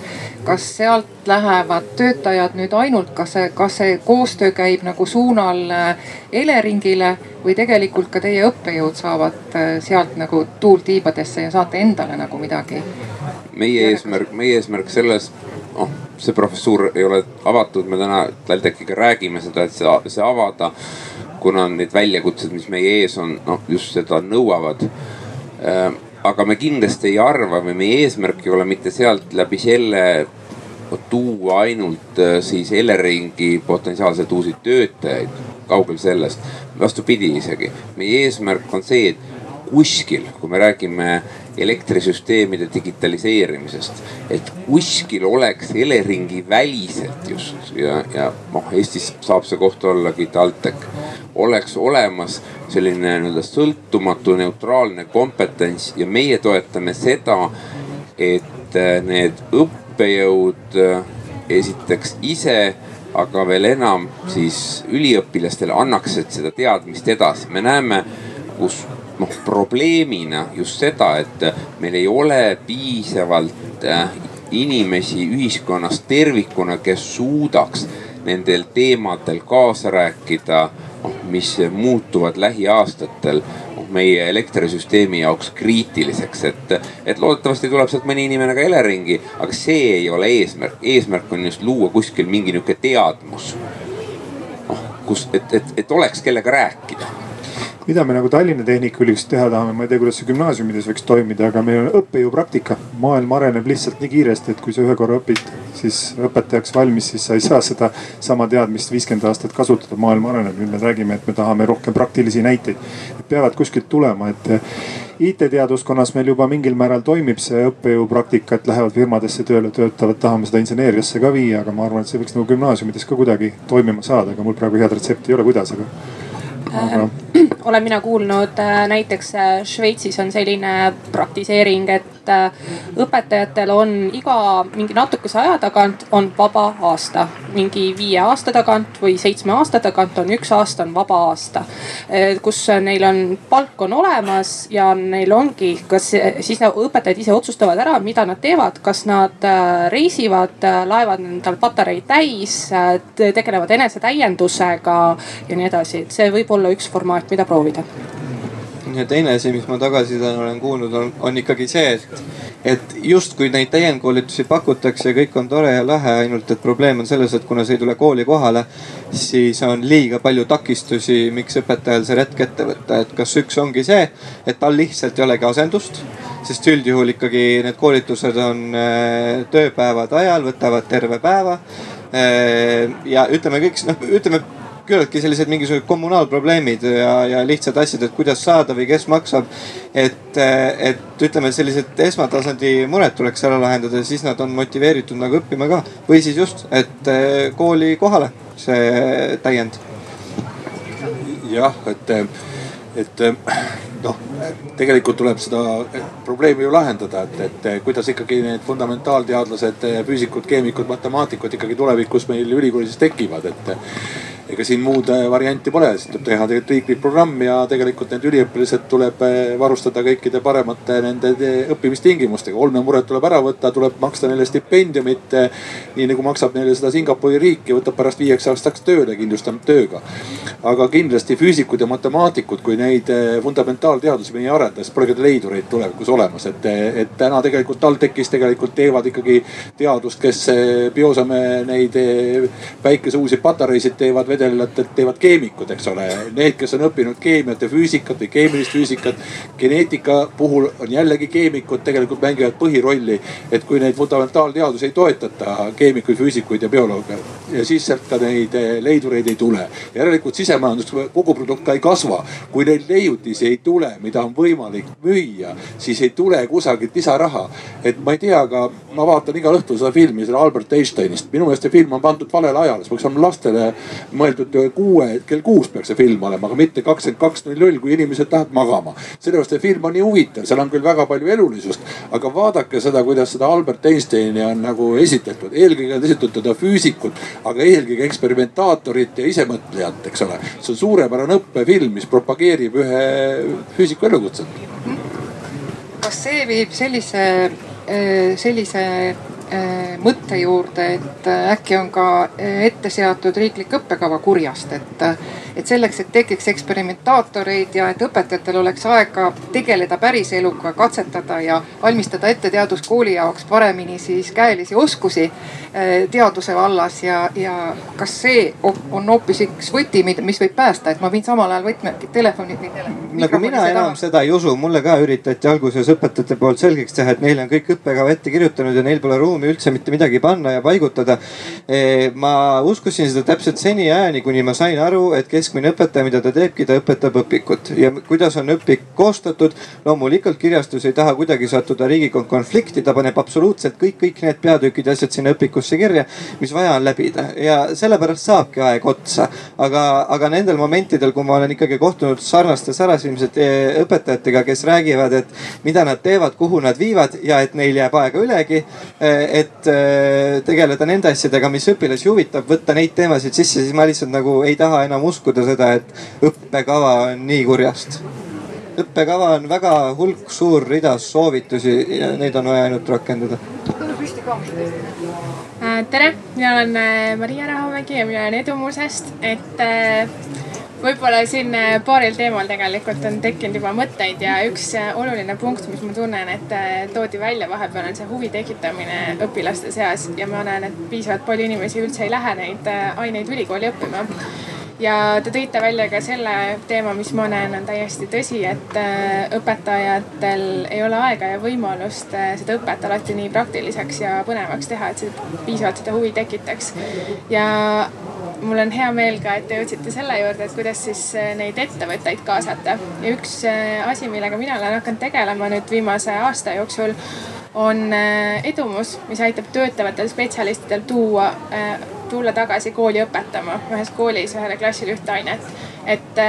kas sealt lähevad töötajad nüüd ainult, kas see, kas see koostöö käib nagu suunal äh, Eleringile või tegelikult ka teie õppejõud saavad äh, sealt nagu tuult tiibadesse ja saate endale nagu midagi? meie eesmärk, meie eesmärk selles, noh see professuur ei ole avatud, me täna TalTechiga räägime seda, et see, see avada kuna need väljakutsed, mis meie ees on, noh just seda nõuavad. Äh, aga me kindlasti ei arva või meie eesmärk ei ole mitte sealt läbi selle tuua ainult äh, siis Eleringi potentsiaalselt uusi töötajaid, kaugel sellest. vastupidi isegi, meie eesmärk on see, et kuskil, kui me räägime elektrisüsteemide digitaliseerimisest, et kuskil oleks Eleringi väliselt just ja, ja noh, Eestis saab see koht ollagi TalTech, oleks olemas selline nii-öelda sõltumatu neutraalne kompetents ja meie toetame seda, et äh, need õppejõud äh, esiteks ise aga veel enam siis üliõpilastele annaksid seda teadmist edasi. me näeme, kus noh probleemina just seda, et meil ei ole piisavalt äh, inimesi ühiskonnas tervikuna, kes suudaks nendel teemadel kaasa rääkida, noh mis muutuvad lähiaastatel noh meie elektrisüsteemi jaoks kriitiliseks, et, et loodetavasti tuleb sealt mõni inimene ka Eleringi, aga see ei ole eesmärk, eesmärk on just luua kuskil mingi nihuke teadmus. noh, kus, et, et, et oleks kellega rääkida mida me nagu Tallinna Tehnikaülikoolis teha tahame, ma ei tea, kuidas see gümnaasiumides võiks toimida, aga meil on õppejõupraktika. maailm areneb lihtsalt nii kiiresti, et kui sa ühe korra õpid, siis õpetajaks valmis, siis sa ei saa seda sama teadmist viiskümmend aastat kasutada. maailm areneb, nüüd me räägime, et me tahame rohkem praktilisi näiteid. peavad kuskilt tulema, et IT-teaduskonnas meil juba mingil määral toimib see õppejõupraktika, et lähevad firmadesse tööle, töötavad, tahame seda inseneeriasse ka viia, aga ma arvan, et see võiks nagu gümnaasiumides ka kuidagi toimima saada, aga mul praegu head retsepti ei ole, kuidas, aga aga olen mina kuulnud äh, näiteks äh, Šveitsis on selline praktiseering, et äh, õpetajatel on iga mingi natukese aja tagant on vaba aasta. mingi viie aasta tagant või seitsme aasta tagant on üks aasta on vaba aasta. kus neil on palk on olemas ja neil ongi, kas siis õpetajad ise otsustavad ära, mida nad teevad, kas nad reisivad, laevad endal patareid täis, tegelevad enesetäiendusega ja nii edasi, et see võib olla üks formaat, mida proovida ja teine asi, mis ma tagasiside olen kuulnud, on, on ikkagi see, et, et justkui neid täiendkoolitusi pakutakse ja kõik on tore ja lahe, ainult et probleem on selles, et kuna see ei tule kooli kohale, siis on liiga palju takistusi, miks õpetajal see retk ette võtta, et kas üks ongi see, et tal lihtsalt ei olegi asendust sest üldjuhul ikkagi need koolitused on äh, tööpäevade ajal, võtavad terve päeva. Äh, ja ütleme kõik, noh ütleme küllaltki sellised mingisugused kommunaalprobleemid ja, ja lihtsad asjad, et kuidas saada või kes maksab. et, et ütleme, sellised esmatasandi mured tuleks ära lahendada, siis nad on motiveeritud nagu õppima ka. või siis just, et eh, kooli kohale see täiend. jah, et, et noh, tegelikult tuleb seda probleemi ju lahendada, et, et kuidas ikkagi need fundamentaalteadlased, füüsikud, keemikud, matemaatikud ikkagi tulevikus meil ülikoolis tekivad, et ega siin muud äh, varianti pole, siis tuleb teha tegelikult riiklik programm ja tegelikult need üliõpilased tuleb äh, varustada kõikide paremate nende õppimistingimustega. olmemured tuleb ära võtta, tuleb maksta neile stipendiumit. nii nagu maksab neile seda Singapuri riik ja võtab pärast viieks aastaks tööle, kindlustab tööga. aga kindlasti füüsikud ja matemaatikud, kui neid äh, fundamentaalteadusi me ei arenda, siis pole ka leidureid tulevikus olemas, et, et täna tegelikult TalTechis tegelikult teevad ikkagi teadust, kes biosame neid päikese uusi patareisid teevad vedelat teevad keemikud, eks ole. Need, kes on õppinud keemiat ja füüsikat või keemilist füüsikat. geneetika puhul on jällegi keemikud tegelikult mängivad põhirolli. et kui neid fundamentaalteadusi ei toetata, keemikuid, füüsikuid ja biolooge ja siis sealt ka neid eh, leidureid ei tule. järelikult sisemajandus koguprodukt ka ei kasva. kui neid leiutisi ei tule, mida on võimalik müüa, siis ei tule kusagilt lisaraha. et ma ei tea, aga ma vaatan igal õhtul seda filmi, seda Albert Einsteinist. minu meelest see film on pandud valele ajale, see peaks olema lastele mõeldud kuue, kell kuus peaks see film olema, aga mitte kakskümmend kaks null null, kui inimesed lähevad magama. sellepärast see film on nii huvitav, seal on küll väga palju elulisust, aga vaadake seda, kuidas seda Albert Einsteini on nagu esitletud. eelkõige on esitatud teda füüsikut, aga eelkõige eksperimentaatorit ja isemõtlejat, eks ole. see on suurepärane õppefilm, mis propageerib ühe füüsiku elukutset. kas see viib sellise, sellise mõtte juurde, et äh, äkki on ka äh, ette seatud riiklik õppekava kurjast, et, et selleks, et tekiks eksperimentaatoreid ja et õpetajatel oleks aega tegeleda päriseluga, katsetada ja valmistada ette teaduskooli jaoks paremini siis käelisi oskusi teaduse vallas ja, ja kas see on hoopis üks võti, mis võib päästa, et ma viin samal ajal võtme, telefoni nagu mina enam seda ei usu, mulle ka üritati alguses õpetajate poolt selgeks teha, et neile on kõik õppekava ette kirjutanud ja neil pole ruumi üldse mitte midagi panna ja paigutada. E, ma uskusin seda täpselt seniajani, kuni ma sain aru, et keskmine õpetaja, mida ta teebki, ta õpetab õpikut ja kuidas on õpik koostatud. loomulikult kirjastus ei taha kuidagi sattuda riigiga konflikti, ta paneb absoluutselt kõik, kõik need peatükid ja asjad sinna õpikusse kirja, mis vaja on läbida ja sellepärast saabki aeg otsa. aga, aga nendel momentidel, kui ma olen ikkagi kohtunud sarnaste särasilmsete õpetajatega, kes räägivad, et mida nad teevad, kuhu nad viivad ja et neil jääb aega ülegi et äh, tegeleda nende asjadega, mis õpilasi huvitab, võtta neid teemasid sisse, siis ma lihtsalt nagu ei taha enam uskuda seda, et õppekava on nii kurjast. õppekava on väga hulk, suur rida soovitusi ja neid on vaja ainult rakendada. Äh, tere, mina olen äh, Maria Rahamägi ja mina olen Edumusest, et võib-olla siin äh, paaril teemal tegelikult on tekkinud juba mõtteid ja üks äh, oluline punkt, mis ma tunnen, et äh, toodi välja vahepeal on see huvi tekitamine õpilaste seas. Ja ma näen, et piisavalt palju inimesi üldse ei lähe neid aineid ülikooli õppima ja te tõite välja ka selle teema, mis ma näen, on täiesti tõsi, et õpetajatel ei ole aega ja võimalust seda õpet alati nii praktiliseks ja põnevaks teha, et see piisavalt seda huvi tekitaks. ja mul on hea meel ka, et te jõudsite selle juurde, et kuidas siis äh, neid ettevõtteid kaasata. ja üks äh, asi, millega mina olen hakanud tegelema nüüd viimase aasta jooksul, on äh, edumus, mis aitab töötavatel spetsialistidel tuua, tulla tagasi kooli õpetama ühes koolis ühele klassile ühte ainet. et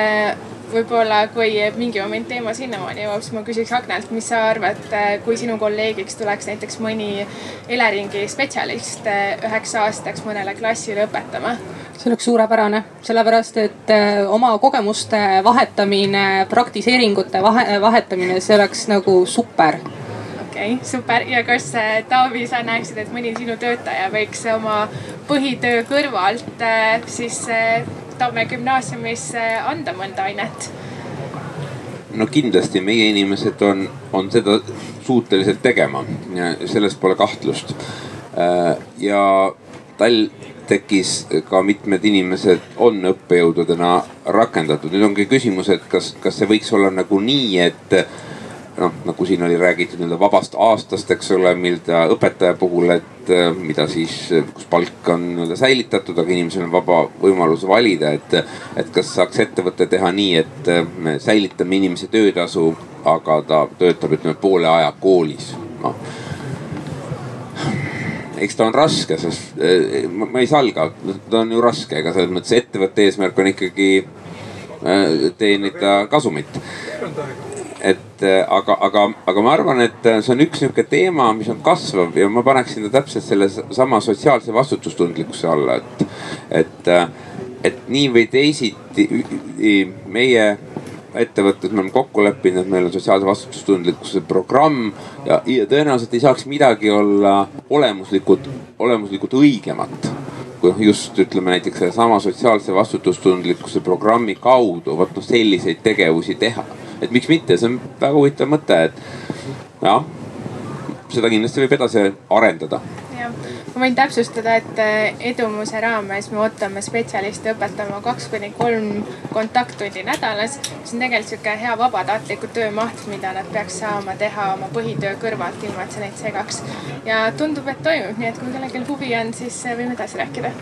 võib-olla kui mingi moment teema sinnamaani jõuab, siis ma küsiks Agnelt, mis sa arvad, kui sinu kolleegiks tuleks näiteks mõni Eleringi spetsialist üheks aastaks mõnele klassile õpetama? see oleks suurepärane, sellepärast et äh, oma kogemuste vahetamine, praktiseeringute vahe, vahetamine, see oleks nagu super okei okay,, super ja kas äh, Taavi, sa näeksid, et mõni sinu töötaja võiks oma põhitöö kõrvalt äh, siis Tamme gümnaasiumis anda mõnda ainet? no kindlasti meie inimesed on, on seda suutelised tegema, selles pole kahtlust. ja tal tekkis ka mitmed inimesed on õppejõududena rakendatud. nüüd ongi küsimus, et kas, kas see võiks olla nagu nii, et noh, nagu siin oli räägitud nii-öelda vabast aastast, eks ole, mil ta õpetaja puhul, et mida siis, kus palk on nii-öelda säilitatud, aga inimesel on vaba võimalus valida, et. et kas saaks ettevõte teha nii, et me säilitame inimese töötasu, aga ta töötab, ütleme poole aja koolis, noh eks ta on raske, sest eh, ma, ma ei salga, ta on ju raske, ega selles mõttes ettevõtte eesmärk on ikkagi teenida kasumit. Et eh, aga, aga, aga ma arvan, et see on üks nihuke teema, mis on kasvav ja ma paneksin ta täpselt selle sama sotsiaalse vastutustundlikkuse alla, et, et, et nii või teisiti meie ettevõttes me oleme kokku leppinud, et meil on sotsiaalse vastutustundlikkuse programm ja, ja tõenäoliselt ei saaks midagi olla olemuslikult, olemuslikult õigemat kui just ütleme näiteks sellesama sotsiaalse vastutustundlikkuse programmi kaudu vot noh selliseid tegevusi teha. Et miks mitte, see on väga huvitav mõte, et jah, seda kindlasti võib edasi arendada. Ma võin täpsustada, et äh, edumuse raames me ootame spetsialiste õpetama kaks kuni kolm kontakttundi nädalas. see on tegelikult sihuke hea vabatahtliku töömaht, mida nad peaks saama teha oma põhitöö kõrvalt, ilma et see neid segaks. ja tundub, et toimub, nii et kui kellelgi huvi on, siis äh, võime edasi rääkida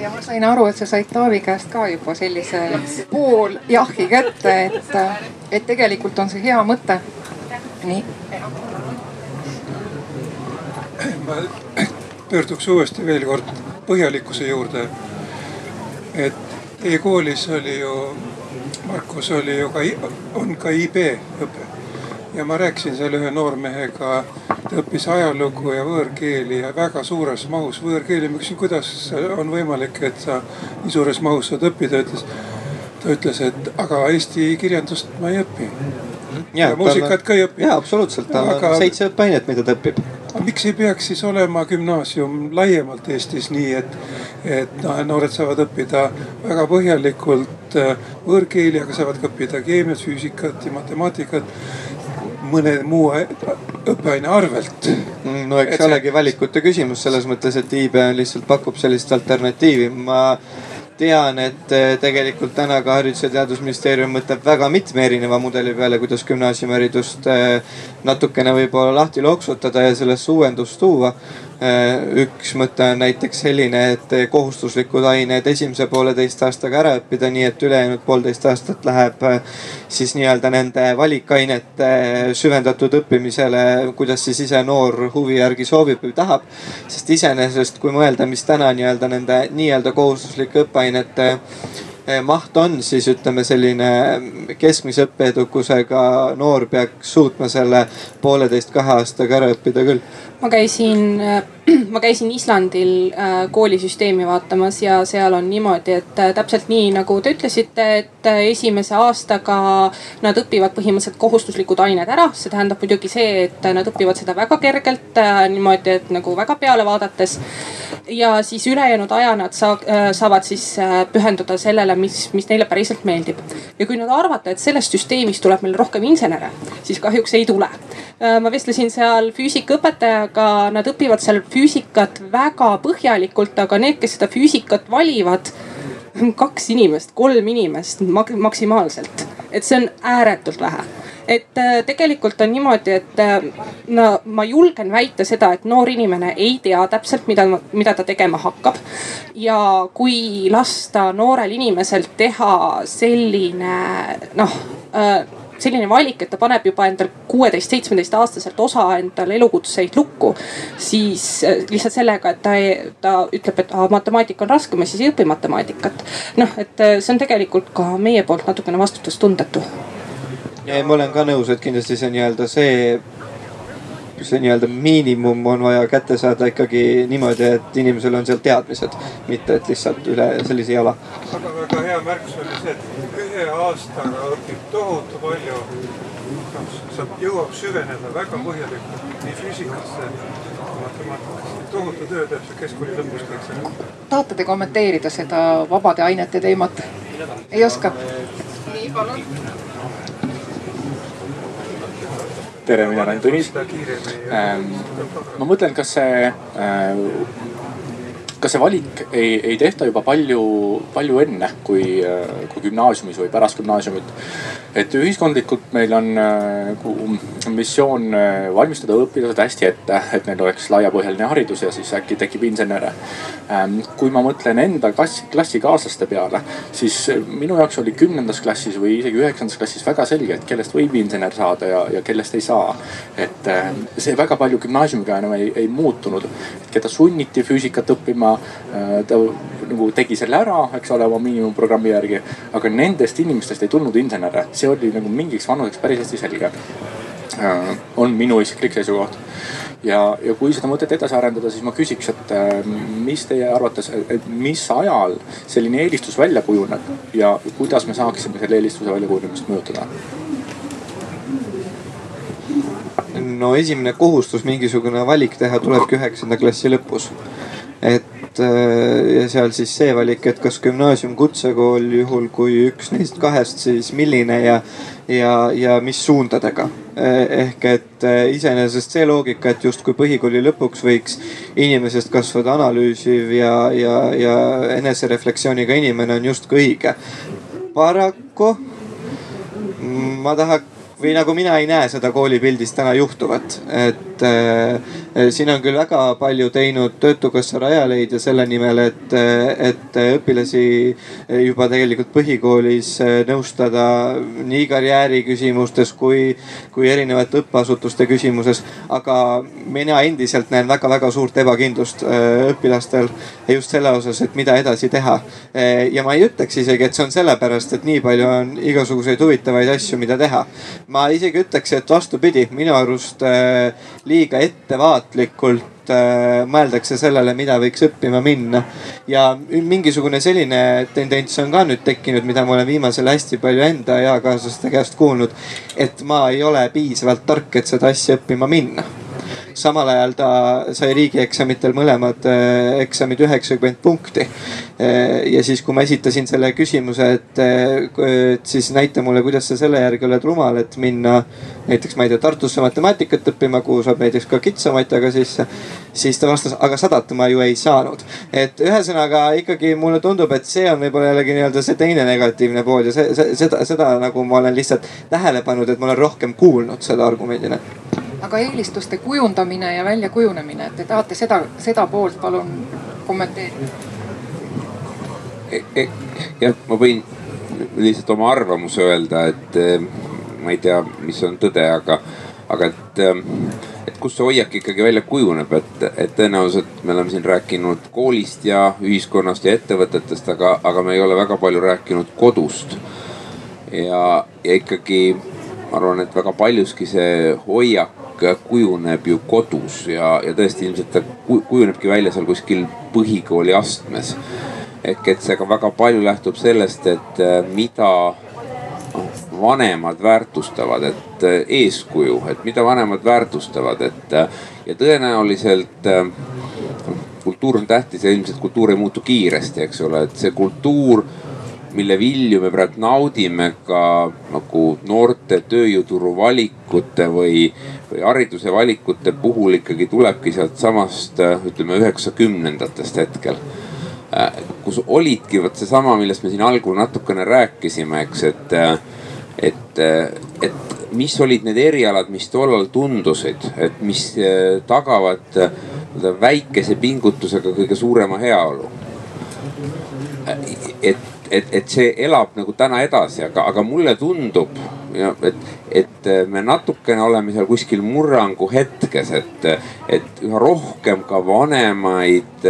ja ma sain aru, et sa said Taavi käest ka juba sellise pool jahhi kätte, et, et tegelikult on see hea mõte. nii. ma pöörduks uuesti veel kord põhjalikkuse juurde. et teie koolis oli ju, Markus oli ju ka, on ka IB õpe. Ja ma rääkisin seal ühe noormehega, ta õppis ajalugu ja võõrkeeli ja väga suures mahus võõrkeeli. ma küsisin, kuidas on võimalik, et sa nii suures mahus saad õppida, ütles. ta ütles, et aga eesti kirjandust ma ei õpi. ja muusikat ka ei õpi. jaa, absoluutselt, tal on seitse õppeainet, mida ta õpib aga miks ei peaks siis olema gümnaasium laiemalt Eestis nii, et, et noh, noored saavad õppida väga põhjalikult äh, võõrkeeli, aga saavad ka õppida keemiat, füüsikat ja matemaatikat mõne muu õppeaine arvelt. no eks see olegi valikute küsimus selles mõttes, et IB lihtsalt pakub sellist alternatiivi. ma tean, et eh, tegelikult täna ka Haridus- ja Teadusministeerium mõtleb väga mitme erineva mudeli peale, kuidas gümnaasiumiharidust eh, natukene võib-olla lahti loksutada ja sellesse uuendust tuua. Eh, üks mõte on näiteks selline, et kohustuslikud ained esimese pooleteist aastaga ära õppida, nii et ülejäänud poolteist aastat läheb siis nii-öelda nende valikainete süvendatud õppimisele, kuidas siis ise noor huvi järgi soovib või tahab. sest iseenesest, kui mõelda, mis täna nii-öelda nende nii-öelda kohustuslike õppeainete maht on, siis ütleme, selline keskmise õppeedukusega noor peaks suutma selle pooleteist-kahe aastaga ära õppida küll ma käisin, ma käisin Islandil äh, koolisüsteemi vaatamas ja seal on niimoodi, et äh, täpselt nii nagu te ütlesite, et äh, esimese aastaga nad õpivad põhimõtteliselt kohustuslikud ained ära. see tähendab muidugi see, et nad õpivad seda väga kergelt niimoodi, et nagu väga peale vaadates. ja siis ülejäänud aja nad saa, saavad siis pühenduda sellele, mis, mis neile päriselt meeldib. ja kui nüüd arvata, et sellest süsteemist tuleb meil rohkem insenere, siis kahjuks ei tule. ma vestlesin seal füüsikaõpetajaga aga nad õpivad seal füüsikat väga põhjalikult, aga need, kes seda füüsikat valivad, kaks inimest, kolm inimest maksimaalselt. et see on ääretult vähe et äh, tegelikult on niimoodi, et äh, no ma julgen väita seda, et noor inimene ei tea täpselt, mida, mida ta tegema hakkab. ja kui lasta noorel inimesel teha selline noh äh, selline valik, et ta paneb juba endal kuueteist, seitsmeteist aastaselt osa endale elukutseid lukku. siis äh, lihtsalt sellega, et ta, ta ütleb, et matemaatika on raskem ja siis ei õpi matemaatikat. noh, et äh, see on tegelikult ka meie poolt natukene vastutustundetu. ja ma olen ka nõus, et kindlasti see nii-öelda see see nii-öelda miinimum on vaja kätte saada ikkagi niimoodi, et inimesel on seal teadmised, mitte et lihtsalt üle sellise jala. aga väga hea märkus oli see, et ühe aastaga õpib tohutu palju. saab, jõuab süveneda väga põhjalikult nii füüsikasse kui matemaatikasse. tohutu töö teeb see keskkooli lõpus kõik see. tahate te kommenteerida seda vabade ainete teemat? ei oska? nii, palun tere, mina olen Tõnis. Ähm, ma mõtlen, kas see, äh, kas see valik ei, ei tehta juba palju, palju enne kui, äh, kui gümnaasiumis või pärast gümnaasiumit et ühiskondlikult meil on nagu missioon äh, valmistada õpilased hästi ette, et neil oleks laiapõhjaline haridus ja siis äkki tekib insenere. Ähm, kui ma mõtlen enda klassi, klassikaaslaste peale, siis minu jaoks oli kümnendas klassis või isegi üheksandas klassis väga selge, et kellest võib insener saada ja, ja kellest ei saa. et ähm, see väga palju gümnaasiumiga enam ei, ei muutunud, keda sunniti füüsikat õppima. Äh, ta nagu tegi selle ära, eks ole, oma miinimumprogrammi järgi, aga nendest inimestest ei tulnud insenere see oli nagu mingiks vanuseks päris hästi selge. Äh, on minu isiklik seisukoht ja, ja kui seda mõtet edasi arendada, siis ma küsiks, et äh, mis teie arvates, et mis ajal selline eelistus välja kujuneb ja kuidas me saaksime selle eelistuse väljakujunemist mõjutada? no esimene kohustus mingisugune valik teha tulebki üheksanda klassi lõpus. et et ja seal siis see valik, et kas gümnaasium, kutsekool, juhul kui üks neist kahest, siis milline ja, ja, ja mis suundadega. ehk et iseenesest see loogika, et justkui põhikooli lõpuks võiks inimesest kasvada analüüsiv ja, ja, ja enesereflektsiooniga inimene on justkui õige. paraku ma tahaks või nagu mina ei näe seda koolipildis täna juhtuvat, et äh, siin on küll väga palju teinud Töötukassa Rajaleidja selle nimel, et, et õpilasi juba tegelikult põhikoolis nõustada nii karjääri küsimustes kui, kui erinevate õppeasutuste küsimuses. aga mina endiselt näen väga-väga suurt ebakindlust õpilastel just selle osas, et mida edasi teha. Ja ma ei ütleks isegi, et see on sellepärast, et nii palju on igasuguseid huvitavaid asju, mida teha ma isegi ütleks, et vastupidi, minu arust liiga ettevaatlikult äh, mõeldakse sellele, mida võiks õppima minna. ja mingisugune selline tendents on ka nüüd tekkinud, mida ma olen viimasel hästi palju enda eakaaslaste käest kuulnud. et ma ei ole piisavalt tark, et seda asja õppima minna samal ajal ta sai riigieksamitel mõlemad äh, eksamid üheksakümmend punkti. Äh, ja siis, kui ma esitasin selle küsimuse, et, äh, et siis näita mulle, kuidas sa selle järgi oled rumal, et minna näiteks, ma ei tea, Tartusse matemaatikat õppima, kuhu saab näiteks ka kitsamatjaga sisse. siis ta vastas, aga sadat ma ju ei saanud. et ühesõnaga ikkagi mulle tundub, et see on võib-olla jällegi nii-öelda see teine negatiivne pool ja see, see, seda, seda nagu ma olen lihtsalt tähele pannud, et ma olen rohkem kuulnud seda argumendina aga eelistuste kujundamine ja väljakujunemine, et te tahate seda, seda poolt palun kommenteerida e,? E, jah, ma võin lihtsalt oma arvamuse öelda, et e, ma ei tea, mis on tõde, aga, aga et, et kus see hoiak ikkagi välja kujuneb, et, et tõenäoliselt me oleme siin rääkinud koolist ja ühiskonnast ja ettevõtetest, aga, aga me ei ole väga palju rääkinud kodust. ja, ja ikkagi ma arvan, et väga paljuski see hoiak kujuneb ju kodus ja, ja tõesti ilmselt ta kujunebki välja seal kuskil põhikooli astmes. ehk et see ka väga palju lähtub sellest, et äh, mida vanemad väärtustavad, et äh, eeskuju, et mida vanemad väärtustavad, et äh, ja tõenäoliselt kultuur on tähtis ja ilmselt kultuur ei muutu kiiresti, eks ole, et see kultuur mille vilju me praegu naudime ka nagu noorte tööjõuturu valikute või, või hariduse valikute puhul ikkagi tulebki sealtsamast ütleme üheksakümnendatest hetkel. Äh, kus olidki vot seesama, millest me siin algul natukene rääkisime, eks, et, et, et mis olid need erialad, mis tollal tundusid, et mis tagavad väikese pingutusega kõige suurema heaolu. et et, et see elab nagu täna edasi, aga, aga mulle tundub, et, et me natukene oleme seal kuskil murrangu hetkes, et, et üha rohkem ka vanemaid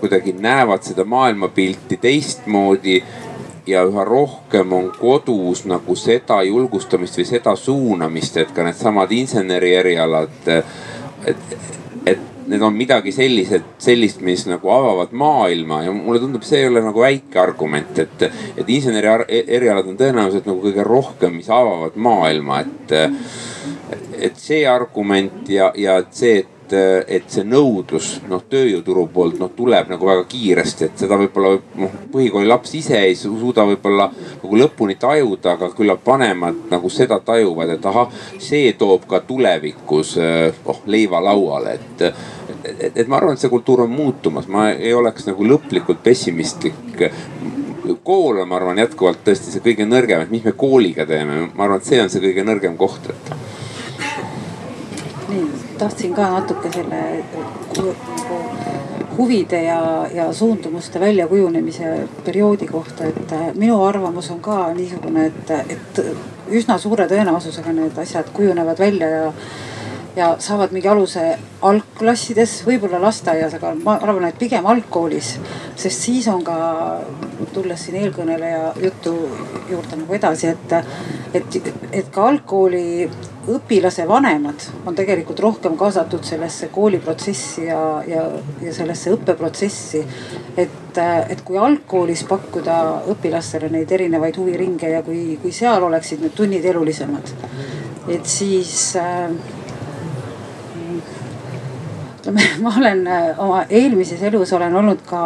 kuidagi näevad seda maailmapilti teistmoodi ja üha rohkem on kodus nagu seda julgustamist või seda suunamist, et ka needsamad insenerierialad, et, et need on midagi sellised, sellist, mis nagu avavad maailma ja mulle tundub, see ei ole nagu väike argument, et, et inseneri erialad on tõenäoliselt nagu kõige rohkem, mis avavad maailma, et. et see argument ja, ja see, et et see nõudlus noh tööjõuturu poolt noh tuleb nagu väga kiiresti, et seda võib-olla noh põhikooli laps ise ei suuda võib-olla nagu lõpuni tajuda, aga küllap vanemad nagu seda tajuvad, et ahah, see toob ka tulevikus oh leiva lauale, et et, et ma arvan, et see kultuur on muutumas, ma ei oleks nagu lõplikult pessimistlik. Kool on, ma arvan, jätkuvalt tõesti see kõige nõrgem, et mis me kooliga teeme, ma arvan, et see on see kõige nõrgem koht, et. nii, tahtsin ka natuke selle nagu huvide ja, ja suundumuste väljakujunemise perioodi kohta, et äh, minu arvamus on ka niisugune, et, et üsna suure tõenäosusega need asjad kujunevad välja ja ja saavad mingi aluse algklassides, võib-olla lasteaias, aga ma arvan, et pigem algkoolis. sest siis on ka, tulles siin eelkõneleja jutu juurde nagu edasi, et, et, et ka algkooli õpilase vanemad on tegelikult rohkem kaasatud sellesse kooliprotsessi ja, ja, ja sellesse õppeprotsessi. et, et kui algkoolis pakkuda õpilastele neid erinevaid huviringe ja kui, kui seal oleksid need tunnid elulisemad, et siis äh, ütleme, ma olen äh, oma eelmises elus olen olnud ka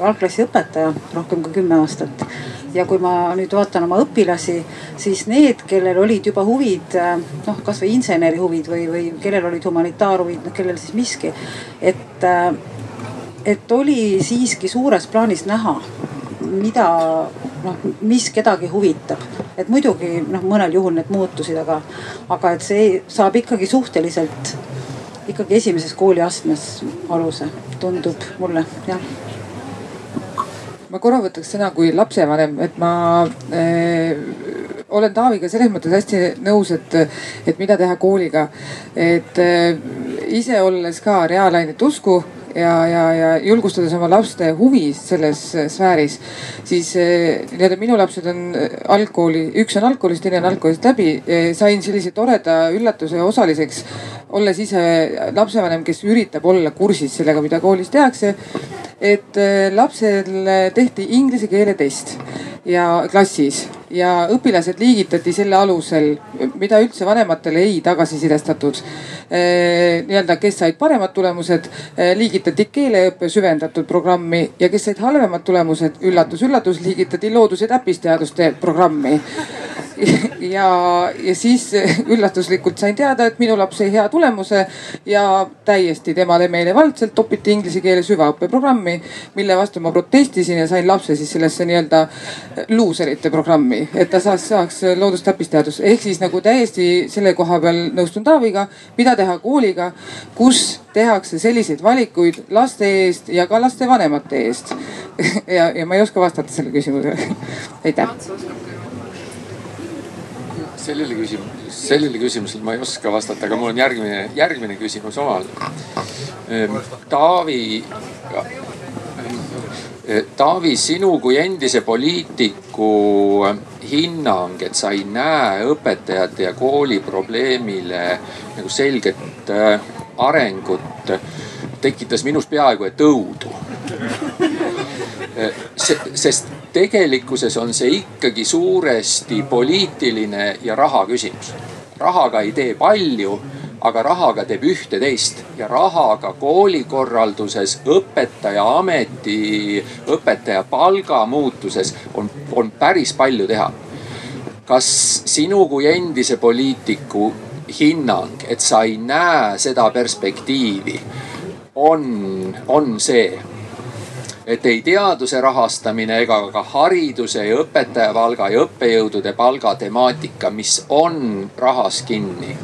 algklassi õpetaja rohkem kui kümme aastat. ja kui ma nüüd vaatan oma õpilasi, siis need, kellel olid juba huvid, äh, noh kasvõi inseneri huvid või, või kellel olid humanitaarhuvid, noh kellel siis miski. et, äh, et oli siiski suures plaanis näha, mida noh, mis kedagi huvitab. et muidugi noh, mõnel juhul need muutusid, aga, aga et see saab ikkagi suhteliselt ikkagi esimeses kooliastmes aluse, tundub mulle jah ma korra võtaks sõna kui lapsevanem, et ma äh, olen Taaviga selles mõttes hästi nõus, et, et mida teha kooliga. et äh, ise olles ka reaalainet usku ja, ja, ja julgustades oma laste huvi selles sfääris, siis nii-öelda minu lapsed on algkooli, üks on algkoolis, teine on algkoolist läbi. sain sellise toreda üllatuse osaliseks, olles ise lapsevanem, kes üritab olla kursis sellega, mida koolis tehakse. Et lapsel tehti inglise keele test ja klassis ja õpilased liigitati selle alusel, mida üldse vanematele ei tagasisidestatud. nii-öelda, kes said paremad tulemused, liigitati keeleõppe süvendatud programmi ja kes said halvemad tulemused, üllatus-üllatus, liigitati loodus- ja täppisteaduste programmi ja, ja siis üllatuslikult sain teada, et minu laps sai hea tulemuse ja täiesti temale meelevaldselt topiti inglise keele süvaõppeprogrammi, mille vastu ma protestisin ja sain lapse siis sellesse nii-öelda luuserite programmi, et ta saaks, saaks loodus-täppisteadus. ehk siis nagu täiesti selle koha peal nõustun Taaviga, mida teha kooliga, kus tehakse selliseid valikuid laste eest ja ka lastevanemate eest ja, ja ma ei oska vastata sellele küsimusele aitäh sellele küsimusele, sellele küsimusele ma ei oska vastata, aga mul on järgmine, järgmine küsimus omal. Ehm, Taavi, Taavi, sinu kui endise poliitiku hinnang, et sa ei näe õpetajate ja kooli probleemile nagu selget eh, arengut, tekitas minus peaaegu et õudu sest tegelikkuses on see ikkagi suuresti poliitiline ja raha küsimus. rahaga ei tee palju, aga rahaga teeb ühte-teist ja rahaga koolikorralduses, õpetaja ameti, õpetaja palga muutuses on, on päris palju teha. kas sinu kui endise poliitiku hinnang, et sa ei näe seda perspektiivi, on, on see et ei teaduse rahastamine ega ka hariduse ja õpetaja palga ja õppejõudude palga temaatika, mis on rahas kinni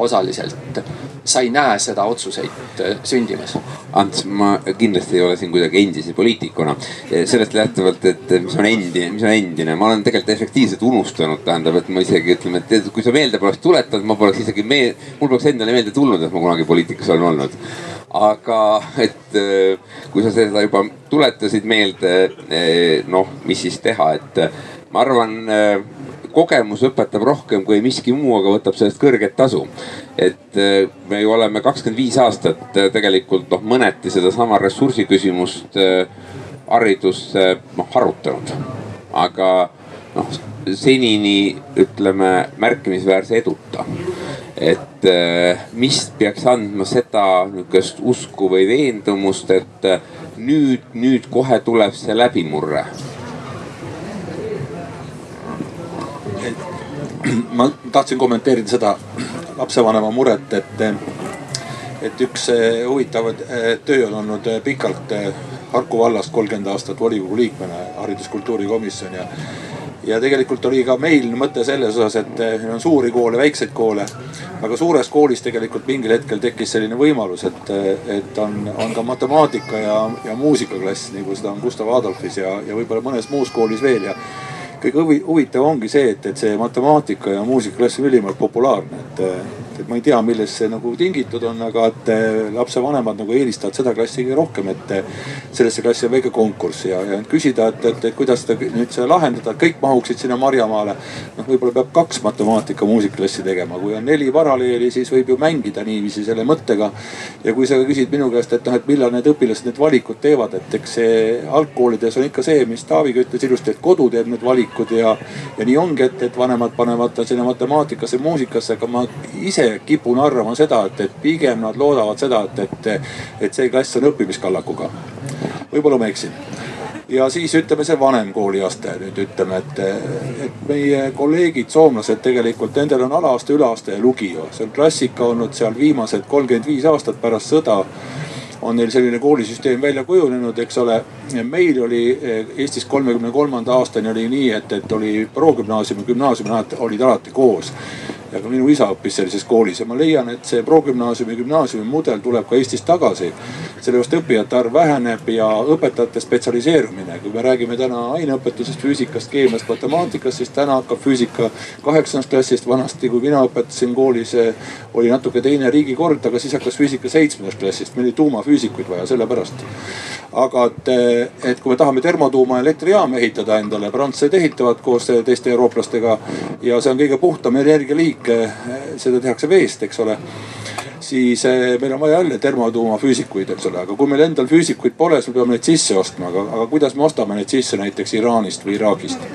osaliselt sa ei näe seda otsuseid äh, sündimas? Ants, ma kindlasti ei ole siin kuidagi endise poliitikuna. sellest lähtuvalt, et mis on endine, mis on endine, ma olen tegelikult efektiivselt unustanud, tähendab, et ma isegi ütleme, et kui sa meelde poleks tuletanud, ma poleks isegi meel-, mul poleks endale meelde tulnud, et ma kunagi poliitikas olen olnud aga et äh, kui sa seda juba tuletasid meelde, äh, noh, mis siis teha, et ma arvan kogemus õpetab rohkem kui miski muu, aga võtab sellest kõrget tasu. et äh, me ju oleme kakskümmend viis aastat äh, tegelikult noh, mõneti sedasama ressursi küsimust äh, haridusse noh harutanud. aga noh, senini ütleme märkimisväärse eduta. et mis peaks andma seda nihukest usku või veendumust, et nüüd, nüüd kohe tuleb see läbimurre ma tahtsin kommenteerida seda lapsevanema muret, et, et üks eh, huvitav eh, töö on olnud eh, pikalt Harku vallas kolmkümmend aastat volikogu liikmena hariduskultuurikomisjon ja ja tegelikult oli ka meil mõte selles osas, et meil on suuri koole, väikseid koole. aga suures koolis tegelikult mingil hetkel tekkis selline võimalus, et, et on, on ka matemaatika ja, ja muusikaklass, nagu seda on Gustav Adolfis ja, ja võib-olla mõnes muus koolis veel ja kõige huvitav ongi see, et, et see matemaatika ja muusikaklass on ülimalt populaarne, et, et ma ei tea, millest see nagu tingitud on, aga et lapsevanemad nagu eelistavad seda klassi kõige rohkem, et sellesse klassi on väike konkurss ja, ja küsida, et, et, et kuidas seda nüüd seda lahendada, et kõik mahuksid sinna Marjamaale. noh, võib-olla peab kaks matemaatika muusikaklassi tegema, kui on neli paralleeli, siis võib ju mängida niiviisi selle mõttega. ja kui sa küsid minu käest, et noh, et millal need õpilased need valikud teevad, et eks see algkoolides on ikka see, mis Taaviga ütles ilusti, et kodu teeb need valikud ja, ja nii ongi, et, et vanemad panevad sinna matemaatikasse, muusikasse, aga ma ise ise kipun arvama seda, et, et pigem nad loodavad seda, et, et, et see klass on õppimiskallakuga. võib-olla ma eksin ja siis ütleme see vanem kooliaste nüüd ütleme, et, et meie kolleegid, soomlased tegelikult nendel on alaaste, üleaste ja Lugio. see on klassika olnud seal viimased kolmkümmend viis aastat pärast sõda on neil selline koolisüsteem välja kujunenud, eks ole. meil oli Eestis kolmekümne kolmanda aastani oli nii, et, et oli progümnaasium ja gümnaasium olid alati koos ja ka minu isa õppis sellises koolis ja ma leian, et see progümnaasiumi, gümnaasiumi mudel tuleb ka Eestis tagasi. sellepärast õppijate arv väheneb ja õpetajate spetsialiseerumine, kui me räägime täna aineõpetusest, füüsikast, keemiast, matemaatikast, siis täna hakkab füüsika kaheksandast klassist. vanasti, kui mina õpetasin koolis, oli natuke teine riigikord, aga siis hakkas füüsika seitsmendast klassist, meil oli tuumafüüsikuid vaja sellepärast. Aga et, et kui me tahame termotuuma elektrijaama ehitada endale, prantslased ehitavad koos teiste eurooplastega ja see on kõige puhtam energialiik kõik, seda tehakse veest, eks ole siis eh, meil on vaja jälle termotuumafüüsikuid, eks ole, aga kui meil endal füüsikuid pole, siis me peame neid sisse ostma, aga, aga kuidas me ostame neid sisse näiteks Iraanist või Iraagist?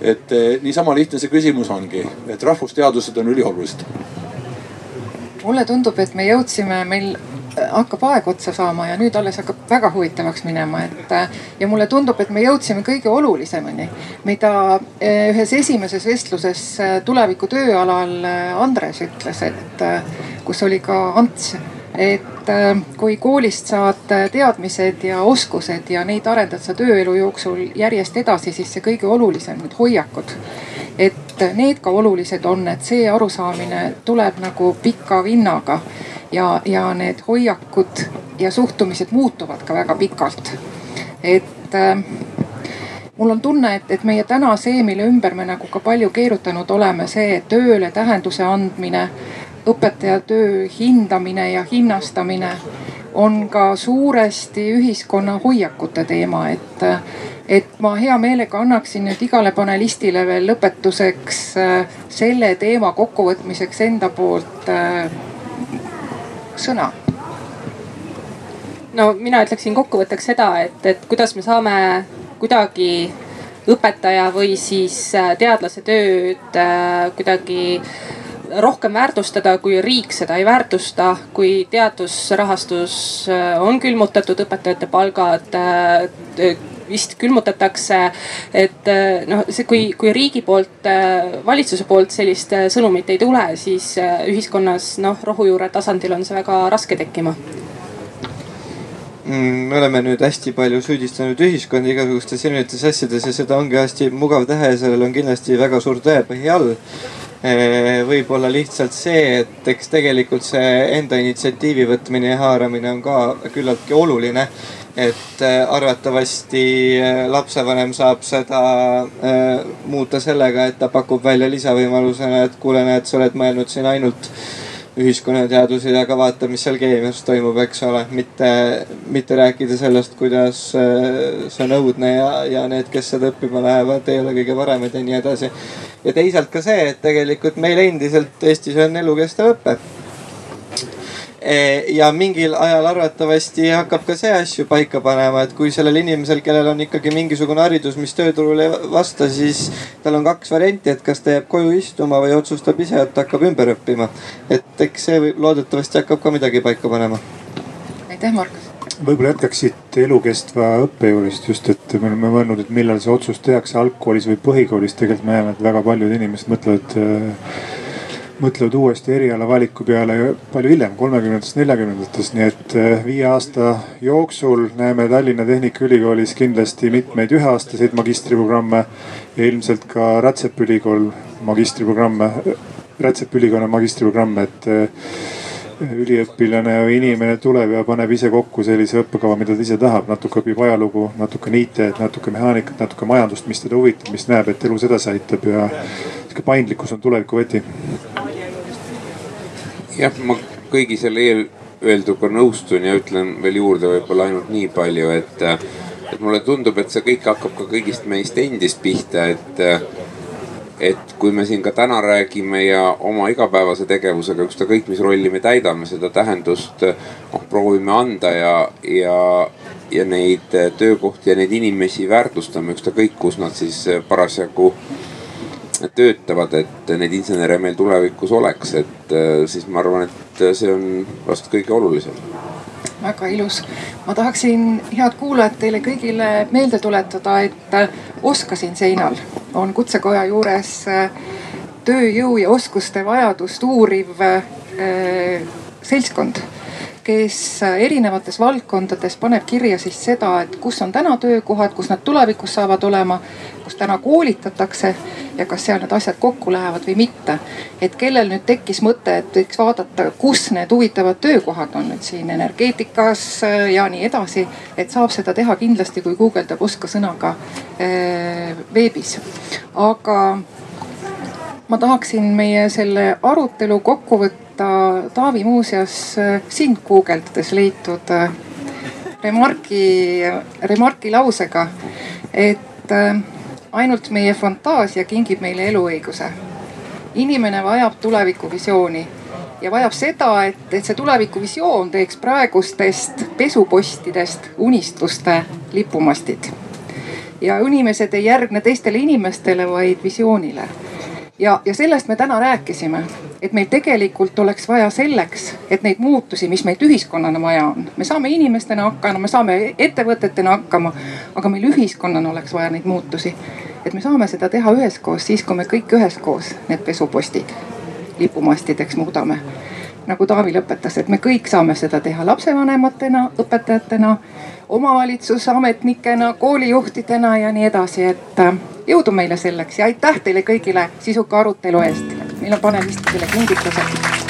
et eh, niisama lihtne see küsimus ongi, et rahvusteadused on üliolulised. mulle tundub, et me jõudsime, meil hakkab aeg otsa saama ja nüüd alles hakkab väga huvitavaks minema, et. ja mulle tundub, et me jõudsime kõige olulisemani, mida eh, ühes esimeses vestluses eh, tuleviku tööalal eh, Andres ütles, et kus oli ka Ants et kui koolist saad teadmised ja oskused ja neid arendad sa tööelu jooksul järjest edasi, siis see kõige olulisem, need hoiakud. et need ka olulised on, et see arusaamine tuleb nagu pika vinnaga ja, ja need hoiakud ja suhtumised muutuvad ka väga pikalt. et äh, mul on tunne, et, et meie täna see, mille ümber me nagu ka palju keerutanud oleme, see tööle tähenduse andmine, õpetaja töö hindamine ja hinnastamine on ka suuresti ühiskonna hoiakute teema, et, et ma hea meelega annaksin nüüd igale panelistile veel lõpetuseks äh, selle teema kokkuvõtmiseks enda poolt äh, sõna? no mina ütleksin kokkuvõtteks seda, et, et kuidas me saame kuidagi õpetaja või siis äh, teadlase tööd äh, kuidagi rohkem väärtustada, kui riik seda ei väärtusta, kui teadusrahastus äh, on külmutatud, õpetajate palgad vist külmutatakse. et noh, see, kui, kui riigi poolt, valitsuse poolt sellist sõnumit ei tule, siis ühiskonnas noh, rohujuure tasandil on see väga raske tekkima mm, me oleme nüüd hästi palju süüdistanud ühiskonda igasugustes erinevates asjades ja seda ongi hästi mugav teha ja sellel on kindlasti väga suur tõepõhi all. võib-olla lihtsalt see, et eks tegelikult see enda initsiatiivi võtmine ja haaramine on ka küllaltki oluline et äh, arvatavasti äh, lapsevanem saab seda äh, muuta sellega, et ta pakub välja lisavõimalusena, et kuule, näed, sa oled mõelnud siin ainult ühiskonnateadusi, aga vaata, mis seal keemias toimub, eks ole. mitte, mitte rääkida sellest, kuidas see on õudne ja, ja need, kes seda õppima lähevad, ei ole kõige paremad ja nii edasi. ja teisalt ka see, et tegelikult meil endiselt Eestis on elukestev õpe ja mingil ajal arvatavasti hakkab ka see asju paika panema, et kui sellel inimesel, kellel on ikkagi mingisugune haridus, mis tööturul ei vasta, siis tal on kaks varianti, et kas ta jääb koju istuma või otsustab ise, et hakkab ümber õppima. et eks see võib, loodetavasti hakkab ka midagi paika panema. aitäh, Markus võib-olla jätkaks siit elukestva õppe juurest just, et me oleme mõelnud, et millal see otsus tehakse algkoolis või põhikoolis. tegelikult me näeme, et väga paljud inimesed mõtlevad äh, mõtlevad uuesti eriala valiku peale palju hiljem, kolmekümnendates, neljakümnendates. nii et eh, viie aasta jooksul näeme Tallinna Tehnikaülikoolis kindlasti mitmeid üheaastaseid magistriprogramme ja ilmselt ka Rätsepa ülikool magistriprogramme, Rätsepa ülikooli magistriprogramme, et eh, üliõpilane või inimene tuleb ja paneb ise kokku sellise õppekava, mida ta ise tahab, natuke õpib ajalugu, natuke IT-d, natuke mehaanikat, natuke majandust, mis teda huvitab, mis näeb, et elus edasi aitab ja sihuke paindlikkus on tuleviku võti jah, ma kõigi selle eelöelduga nõustun ja ütlen veel juurde võib-olla ainult nii palju, et, et mulle tundub, et see kõik hakkab ka kõigist meist endist pihta, et et kui me siin ka täna räägime ja oma igapäevase tegevusega, ükskõik mis rolli me täidame, seda tähendust noh proovime anda ja, ja, ja neid töökohti ja neid inimesi väärtustame, ükskõik kus nad siis parasjagu töötavad, et neid insenere meil tulevikus oleks, et siis ma arvan, et see on vast kõige olulisem väga ilus. ma tahaksin, head kuulajad, teile kõigile meelde tuletada, et Oskasin seinal on Kutsekoja juures tööjõu ja oskuste vajadust uuriv seltskond kes erinevates valdkondades paneb kirja siis seda, et kus on täna töökohad, kus nad tulevikus saavad olema, kus täna koolitatakse ja kas seal need asjad kokku lähevad või mitte. et kellel nüüd tekkis mõte, et võiks vaadata, kus need huvitavad töökohad on nüüd siin energeetikas ja nii edasi. et saab seda teha kindlasti, kui guugeldab Oska sõnaga äh, veebis. aga ma tahaksin meie selle arutelu kokku võtta võtta Taavi muuseas äh, sind guugeldades leitud äh, remargi, remargi lausega, et äh, ainult meie fantaasia kingib meile eluõiguse. inimene vajab tulevikuvisiooni ja vajab seda, et, et see tulevikuvisioon teeks praegustest pesupostidest unistuste lipumastid. ja inimesed ei järgne teistele inimestele, vaid visioonile ja, ja sellest me täna rääkisime, et meil tegelikult oleks vaja selleks, et neid muutusi, mis meid ühiskonnana vaja on, me saame inimestena hakkama, me saame ettevõtetena hakkama, aga meil ühiskonnana oleks vaja neid muutusi. et me saame seda teha üheskoos, siis kui me kõik üheskoos need pesupostid lipumastideks muudame nagu Taavi lõpetas, et me kõik saame seda teha lapsevanematena, õpetajatena, omavalitsusametnikena, koolijuhtidena ja nii edasi, et jõudu meile selleks ja aitäh teile kõigile sisuka arutelu eest. meil on panelistidele kingitused